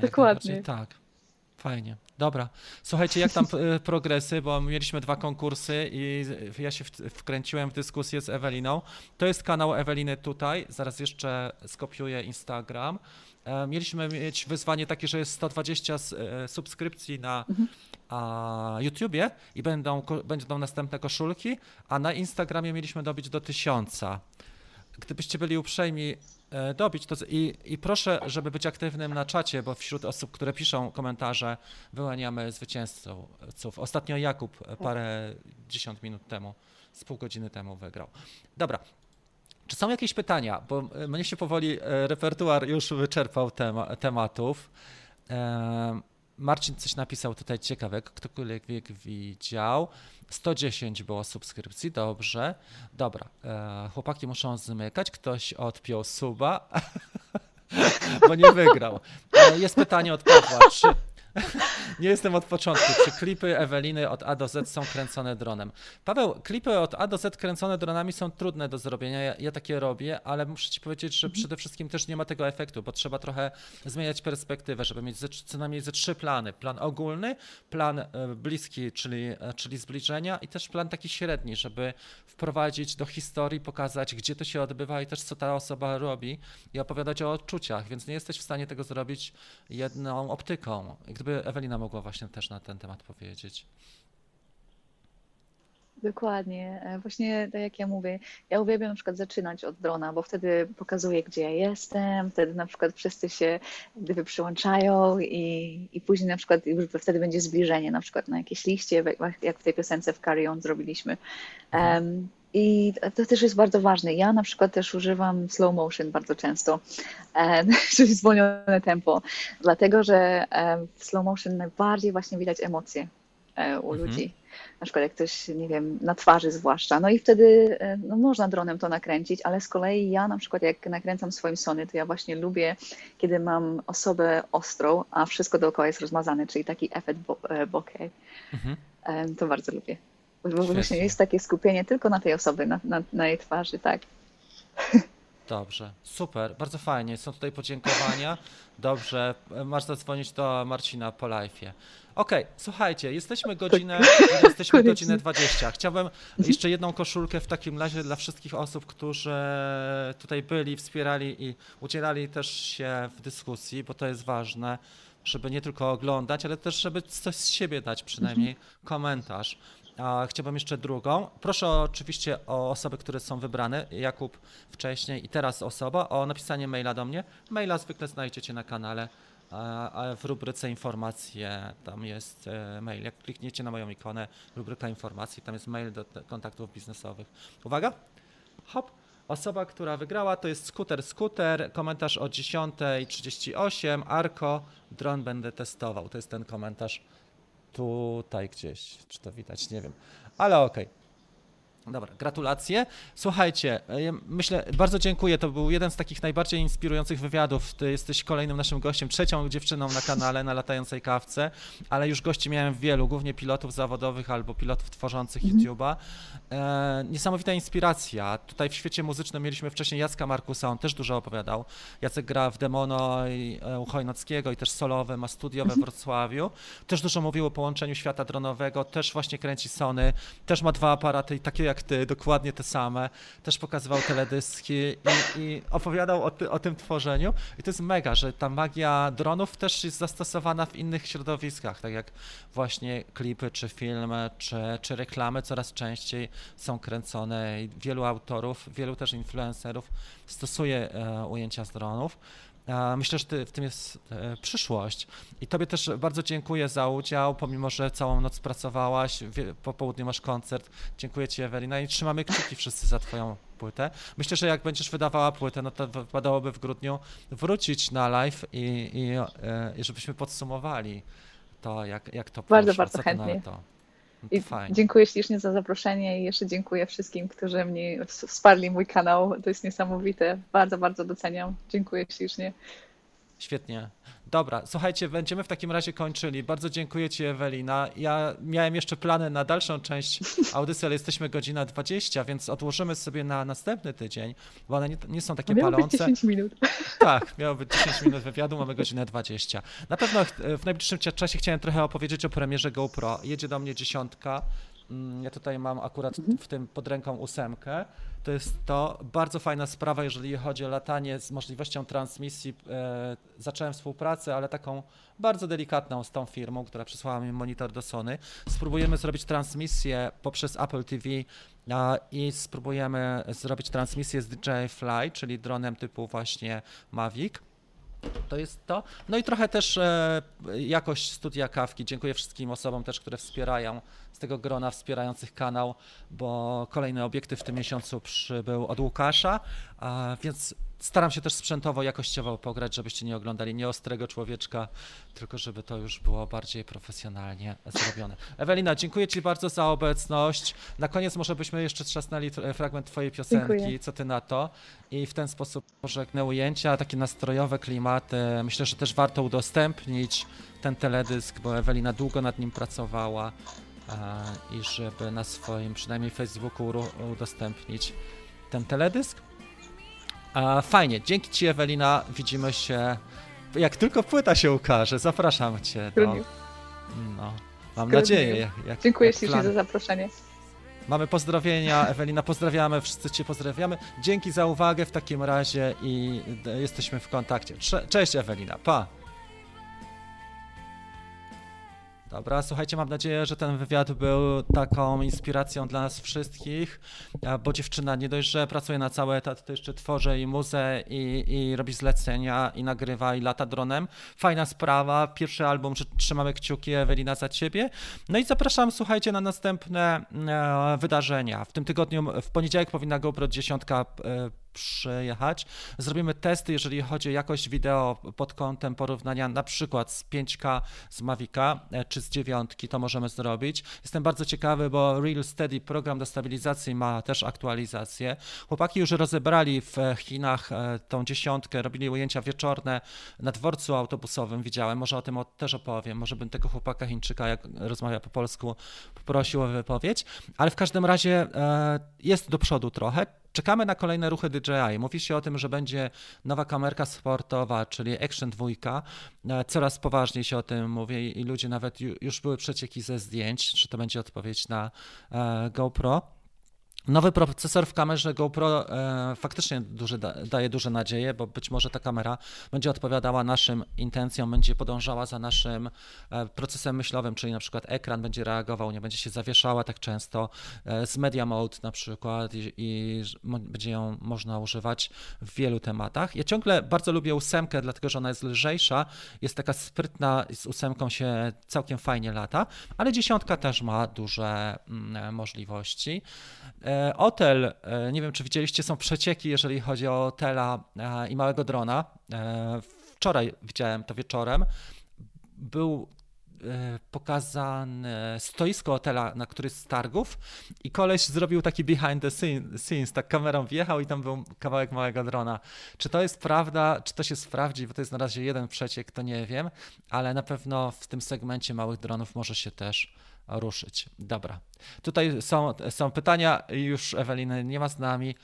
Dokładnie. Tak. Fajnie. Dobra. Słuchajcie, jak tam e, progresy, bo mieliśmy dwa konkursy i ja się wkręciłem w dyskusję z Eweliną. To jest kanał Eweliny tutaj. Zaraz jeszcze skopiuję Instagram. E, mieliśmy mieć wyzwanie takie, że jest 120 e, subskrypcji na mhm. YouTubie i będą, będą następne koszulki, a na Instagramie mieliśmy dobić do tysiąca. Gdybyście byli uprzejmi e, dobić to i, i proszę, żeby być aktywnym na czacie, bo wśród osób, które piszą komentarze, wyłaniamy zwycięzców. Ostatnio Jakub parę dziesiąt minut temu, z pół godziny temu wygrał. Dobra, czy są jakieś pytania? Bo e, mnie się powoli e, repertuar już wyczerpał tema, tematów. E, Marcin coś napisał tutaj ciekawego, ktokolwiek widział. 110 było subskrypcji, dobrze. Dobra, chłopaki muszą zmykać. Ktoś odpiął suba, (laughs) bo nie wygrał. Jest pytanie od Pawła. Czy, (laughs) nie jestem od początku. Czy klipy Eweliny od A do Z są kręcone dronem? Paweł, klipy od A do Z kręcone dronami są trudne do zrobienia. Ja, ja takie robię, ale muszę ci powiedzieć, że przede wszystkim też nie ma tego efektu, bo trzeba trochę zmieniać perspektywę, żeby mieć ze, co najmniej ze trzy plany. Plan ogólny, plan e, bliski, czyli, e, czyli zbliżenia i też plan taki średni, żeby wprowadzić do historii, pokazać, gdzie to się odbywa i też co ta osoba robi i opowiadać o odczuciach, więc nie jesteś w stanie tego zrobić jedną optyką. Gdyby Ewelina mogła właśnie też na ten temat powiedzieć. Dokładnie. E, właśnie tak jak ja mówię, ja uwielbiam na przykład zaczynać od drona, bo wtedy pokazuję, gdzie ja jestem, wtedy na przykład wszyscy się gdyby przyłączają i, i później na przykład już wtedy będzie zbliżenie na przykład na jakieś liście, jak w tej piosence w Carry On zrobiliśmy. Um, i to też jest bardzo ważne. Ja na przykład też używam slow motion bardzo często, (laughs) czyli zwolnione tempo, dlatego że w slow motion najbardziej właśnie widać emocje e, u mhm. ludzi. Na przykład jak ktoś, nie wiem, na twarzy zwłaszcza. No i wtedy e, no, można dronem to nakręcić, ale z kolei ja na przykład jak nakręcam swoim Sony, to ja właśnie lubię, kiedy mam osobę ostrą, a wszystko dookoła jest rozmazane, czyli taki efekt e, bokeh. Mhm. To bardzo lubię. Bo właśnie jest takie skupienie tylko na tej osobie, na, na, na jej twarzy, tak. Dobrze, super, bardzo fajnie. Są tutaj podziękowania. Dobrze, masz zadzwonić do Marcina po live'ie. Okej, okay, słuchajcie, jesteśmy godzinę, jesteśmy godzinę 20. Chciałbym jeszcze jedną koszulkę w takim razie dla wszystkich osób, którzy tutaj byli, wspierali i udzielali też się w dyskusji, bo to jest ważne, żeby nie tylko oglądać, ale też żeby coś z siebie dać, przynajmniej komentarz. Chciałbym jeszcze drugą. Proszę oczywiście o osoby, które są wybrane, Jakub wcześniej i teraz osoba, o napisanie maila do mnie. Maila zwykle znajdziecie na kanale, w rubryce informacje tam jest e, mail. Jak klikniecie na moją ikonę, rubryka informacji, tam jest mail do kontaktów biznesowych. Uwaga, hop. Osoba, która wygrała to jest Skuter Skuter, komentarz o 10.38, Arko, dron będę testował. To jest ten komentarz tutaj gdzieś, czy to widać, nie wiem, ale okej. Okay. Dobra, gratulacje. Słuchajcie, e, myślę, bardzo dziękuję. To był jeden z takich najbardziej inspirujących wywiadów. Ty jesteś kolejnym naszym gościem, trzecią dziewczyną na kanale na latającej kawce, ale już gości miałem wielu, głównie pilotów zawodowych albo pilotów tworzących mhm. YouTube'a. E, niesamowita inspiracja. Tutaj w świecie muzycznym mieliśmy wcześniej Jacka Markusa, on też dużo opowiadał. Jacek gra w Demono i, e, u Chojnockiego i też solowe, ma studio we mhm. Wrocławiu. Też dużo mówił o połączeniu świata dronowego, też właśnie kręci Sony, też ma dwa aparaty takie jak ty, dokładnie te same. Też pokazywał teledyski i, i opowiadał o, ty, o, tym tworzeniu. I to jest mega, że ta magia dronów też jest zastosowana w innych środowiskach, tak jak właśnie klipy, czy filmy, czy, czy reklamy coraz częściej są kręcone i wielu autorów, wielu też influencerów stosuje e, ujęcia z dronów. Myślę, że ty, w tym jest e, przyszłość. I Tobie też bardzo dziękuję za udział, pomimo że całą noc pracowałaś, po południu masz koncert. Dziękuję Ci, Ewelina, i trzymamy kciuki wszyscy za Twoją płytę. Myślę, że jak będziesz wydawała płytę, no to wypadałoby w grudniu wrócić na live i, i, e, i żebyśmy podsumowali to, jak, jak to Bardzo, poszło, bardzo chętnie. I dziękuję ślicznie za zaproszenie i jeszcze dziękuję wszystkim, którzy mnie wsparli mój kanał. To jest niesamowite. Bardzo, bardzo doceniam. Dziękuję ślicznie. Świetnie. Dobra, słuchajcie, będziemy w takim razie kończyli. Bardzo dziękuję Ci, Ewelina. Ja miałem jeszcze plany na dalszą część (laughs) audycji, ale jesteśmy godzina 20, więc odłożymy sobie na następny tydzień, bo one nie, nie są takie miało palące. Być 10 minut. (laughs) Tak, miało być 10 minut wywiadu, mamy godzinę 20. Na pewno w najbliższym czasie chciałem trochę opowiedzieć o premierze GoPro. Jedzie do mnie dziesiątka. Mm, ja tutaj mam akurat w tym pod ręką ósemkę. To jest to bardzo fajna sprawa, jeżeli chodzi o latanie z możliwością transmisji. E, zacząłem współpracę, ale taką bardzo delikatną z tą firmą, która przysłała mi monitor do Sony. Spróbujemy zrobić transmisję poprzez Apple TV i spróbujemy zrobić transmisję z DJI Fly, czyli dronem typu właśnie Mavic. To jest to. No i trochę też e, jakość studia kawki. Dziękuję wszystkim osobom też, które wspierają z tego grona wspierających kanał, bo kolejny obiektyw w tym miesiącu przybył od Łukasza, więc staram się też sprzętowo, jakościowo pograć, żebyście nie oglądali nieostrego człowieczka, tylko żeby to już było bardziej profesjonalnie zrobione. Ewelina, dziękuję Ci bardzo za obecność. Na koniec może byśmy jeszcze trzasnęli fragment Twojej piosenki, dziękuję. co Ty na to? I w ten sposób pożegnę ujęcia, takie nastrojowe klimaty. Myślę, że też warto udostępnić ten teledysk, bo Ewelina długo nad nim pracowała i żeby na swoim przynajmniej Facebooku udostępnić ten teledysk. Fajnie, dzięki Ci Ewelina, widzimy się jak tylko płyta się ukaże, zapraszam Cię do... No, mam nadzieję. Jak, jak, Dziękuję ślicznie za zaproszenie. Mamy pozdrowienia, Ewelina, pozdrawiamy, wszyscy Cię pozdrawiamy. Dzięki za uwagę w takim razie i jesteśmy w kontakcie. Cześć Ewelina, pa! Dobra, słuchajcie, mam nadzieję, że ten wywiad był taką inspiracją dla nas wszystkich, bo dziewczyna nie dość, że pracuje na cały etat, to jeszcze tworzy i muzę, i, i robi zlecenia, i nagrywa, i lata dronem. Fajna sprawa, pierwszy album, trzymamy kciuki Ewelina za ciebie. No i zapraszam, słuchajcie, na następne e, wydarzenia. W tym tygodniu, w poniedziałek powinna GoPro 10 przyjechać. Zrobimy testy, jeżeli chodzi o jakość wideo pod kątem porównania na przykład z 5K z Mavica e, czy z dziewiątki, to możemy zrobić. Jestem bardzo ciekawy, bo Real Steady program do stabilizacji ma też aktualizację. Chłopaki już rozebrali w Chinach e, tą dziesiątkę, robili ujęcia wieczorne na dworcu autobusowym, widziałem, może o tym też opowiem, może bym tego chłopaka Chińczyka, jak rozmawia po polsku, poprosił o wypowiedź, ale w każdym razie e, jest do przodu trochę. Czekamy na kolejne ruchy DJI. Mówi się o tym, że będzie nowa kamerka sportowa, czyli Action 2. E, coraz poważniej się o tym mówi i ludzie nawet już były przecieki ze zdjęć, czy to będzie odpowiedź na e, GoPro. Nowy procesor w kamerze GoPro e, faktycznie duży, da, daje duże nadzieje, bo być może ta kamera będzie odpowiadała naszym intencjom, będzie podążała za naszym e, procesem myślowym, czyli na przykład ekran będzie reagował, nie będzie się zawieszała tak często e, z Media Mode na przykład i, i będzie ją można używać w wielu tematach. Ja ciągle bardzo lubię ósemkę, dlatego że ona jest lżejsza, jest taka sprytna, z ósemką się całkiem fajnie lata, ale dziesiątka też ma duże mm, możliwości. E, Otel, e, nie wiem czy widzieliście, są przecieki, jeżeli chodzi o Otela e, i małego drona. Wczoraj widziałem to wieczorem. Był pokazane stoisko Otela na któryś z targów i koleś zrobił taki behind the scenes, tak kamerą wjechał i tam był kawałek małego drona. Czy to jest prawda, czy to się sprawdzi, bo to jest na razie jeden przeciek, to nie wiem, ale na pewno w tym segmencie małych dronów może się też ruszyć. Dobra. Tutaj są, są pytania, już Eweliny nie ma z nami,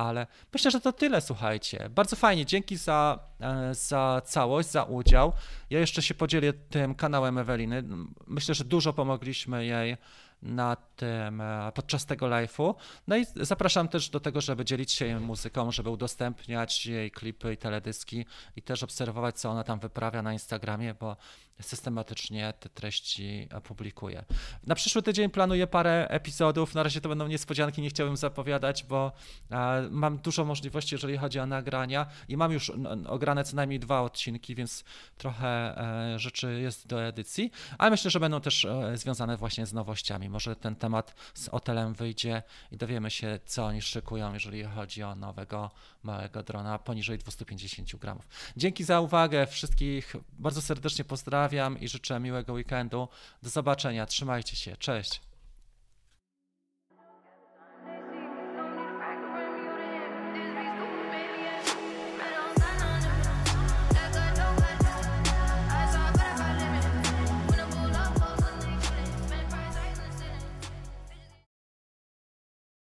ale myślę, że to tyle, słuchajcie. Bardzo fajnie, dzięki za, e, za całość, za udział. Ja jeszcze się podzielę tym kanałem Eweliny. Myślę, że dużo pomogliśmy jej na tym, e, podczas tego live'u. No i zapraszam też do tego, żeby dzielić się muzyką, żeby udostępniać jej klipy i teledyski i też obserwować, co ona tam wyprawia na Instagramie, bo systematycznie te treści publikuję. Na przyszły tydzień planuję parę epizodów. Na razie to będą niespodzianki, nie chciałbym zapowiadać, bo e, mam dużo możliwości, jeżeli chodzi o nagrania i mam już ograne co najmniej dwa odcinki, więc trochę e, rzeczy jest do edycji, ale myślę, że będą też związane właśnie z nowościami. Może ten temat z hotelem wyjdzie i dowiemy się, co oni szykują, jeżeli chodzi o nowego małego drona poniżej 250 gramów. Dzięki za uwagę. Wszystkich bardzo serdecznie pozdrawiam i życzę miłego weekendu. Do zobaczenia. Trzymajcie się. Cześć.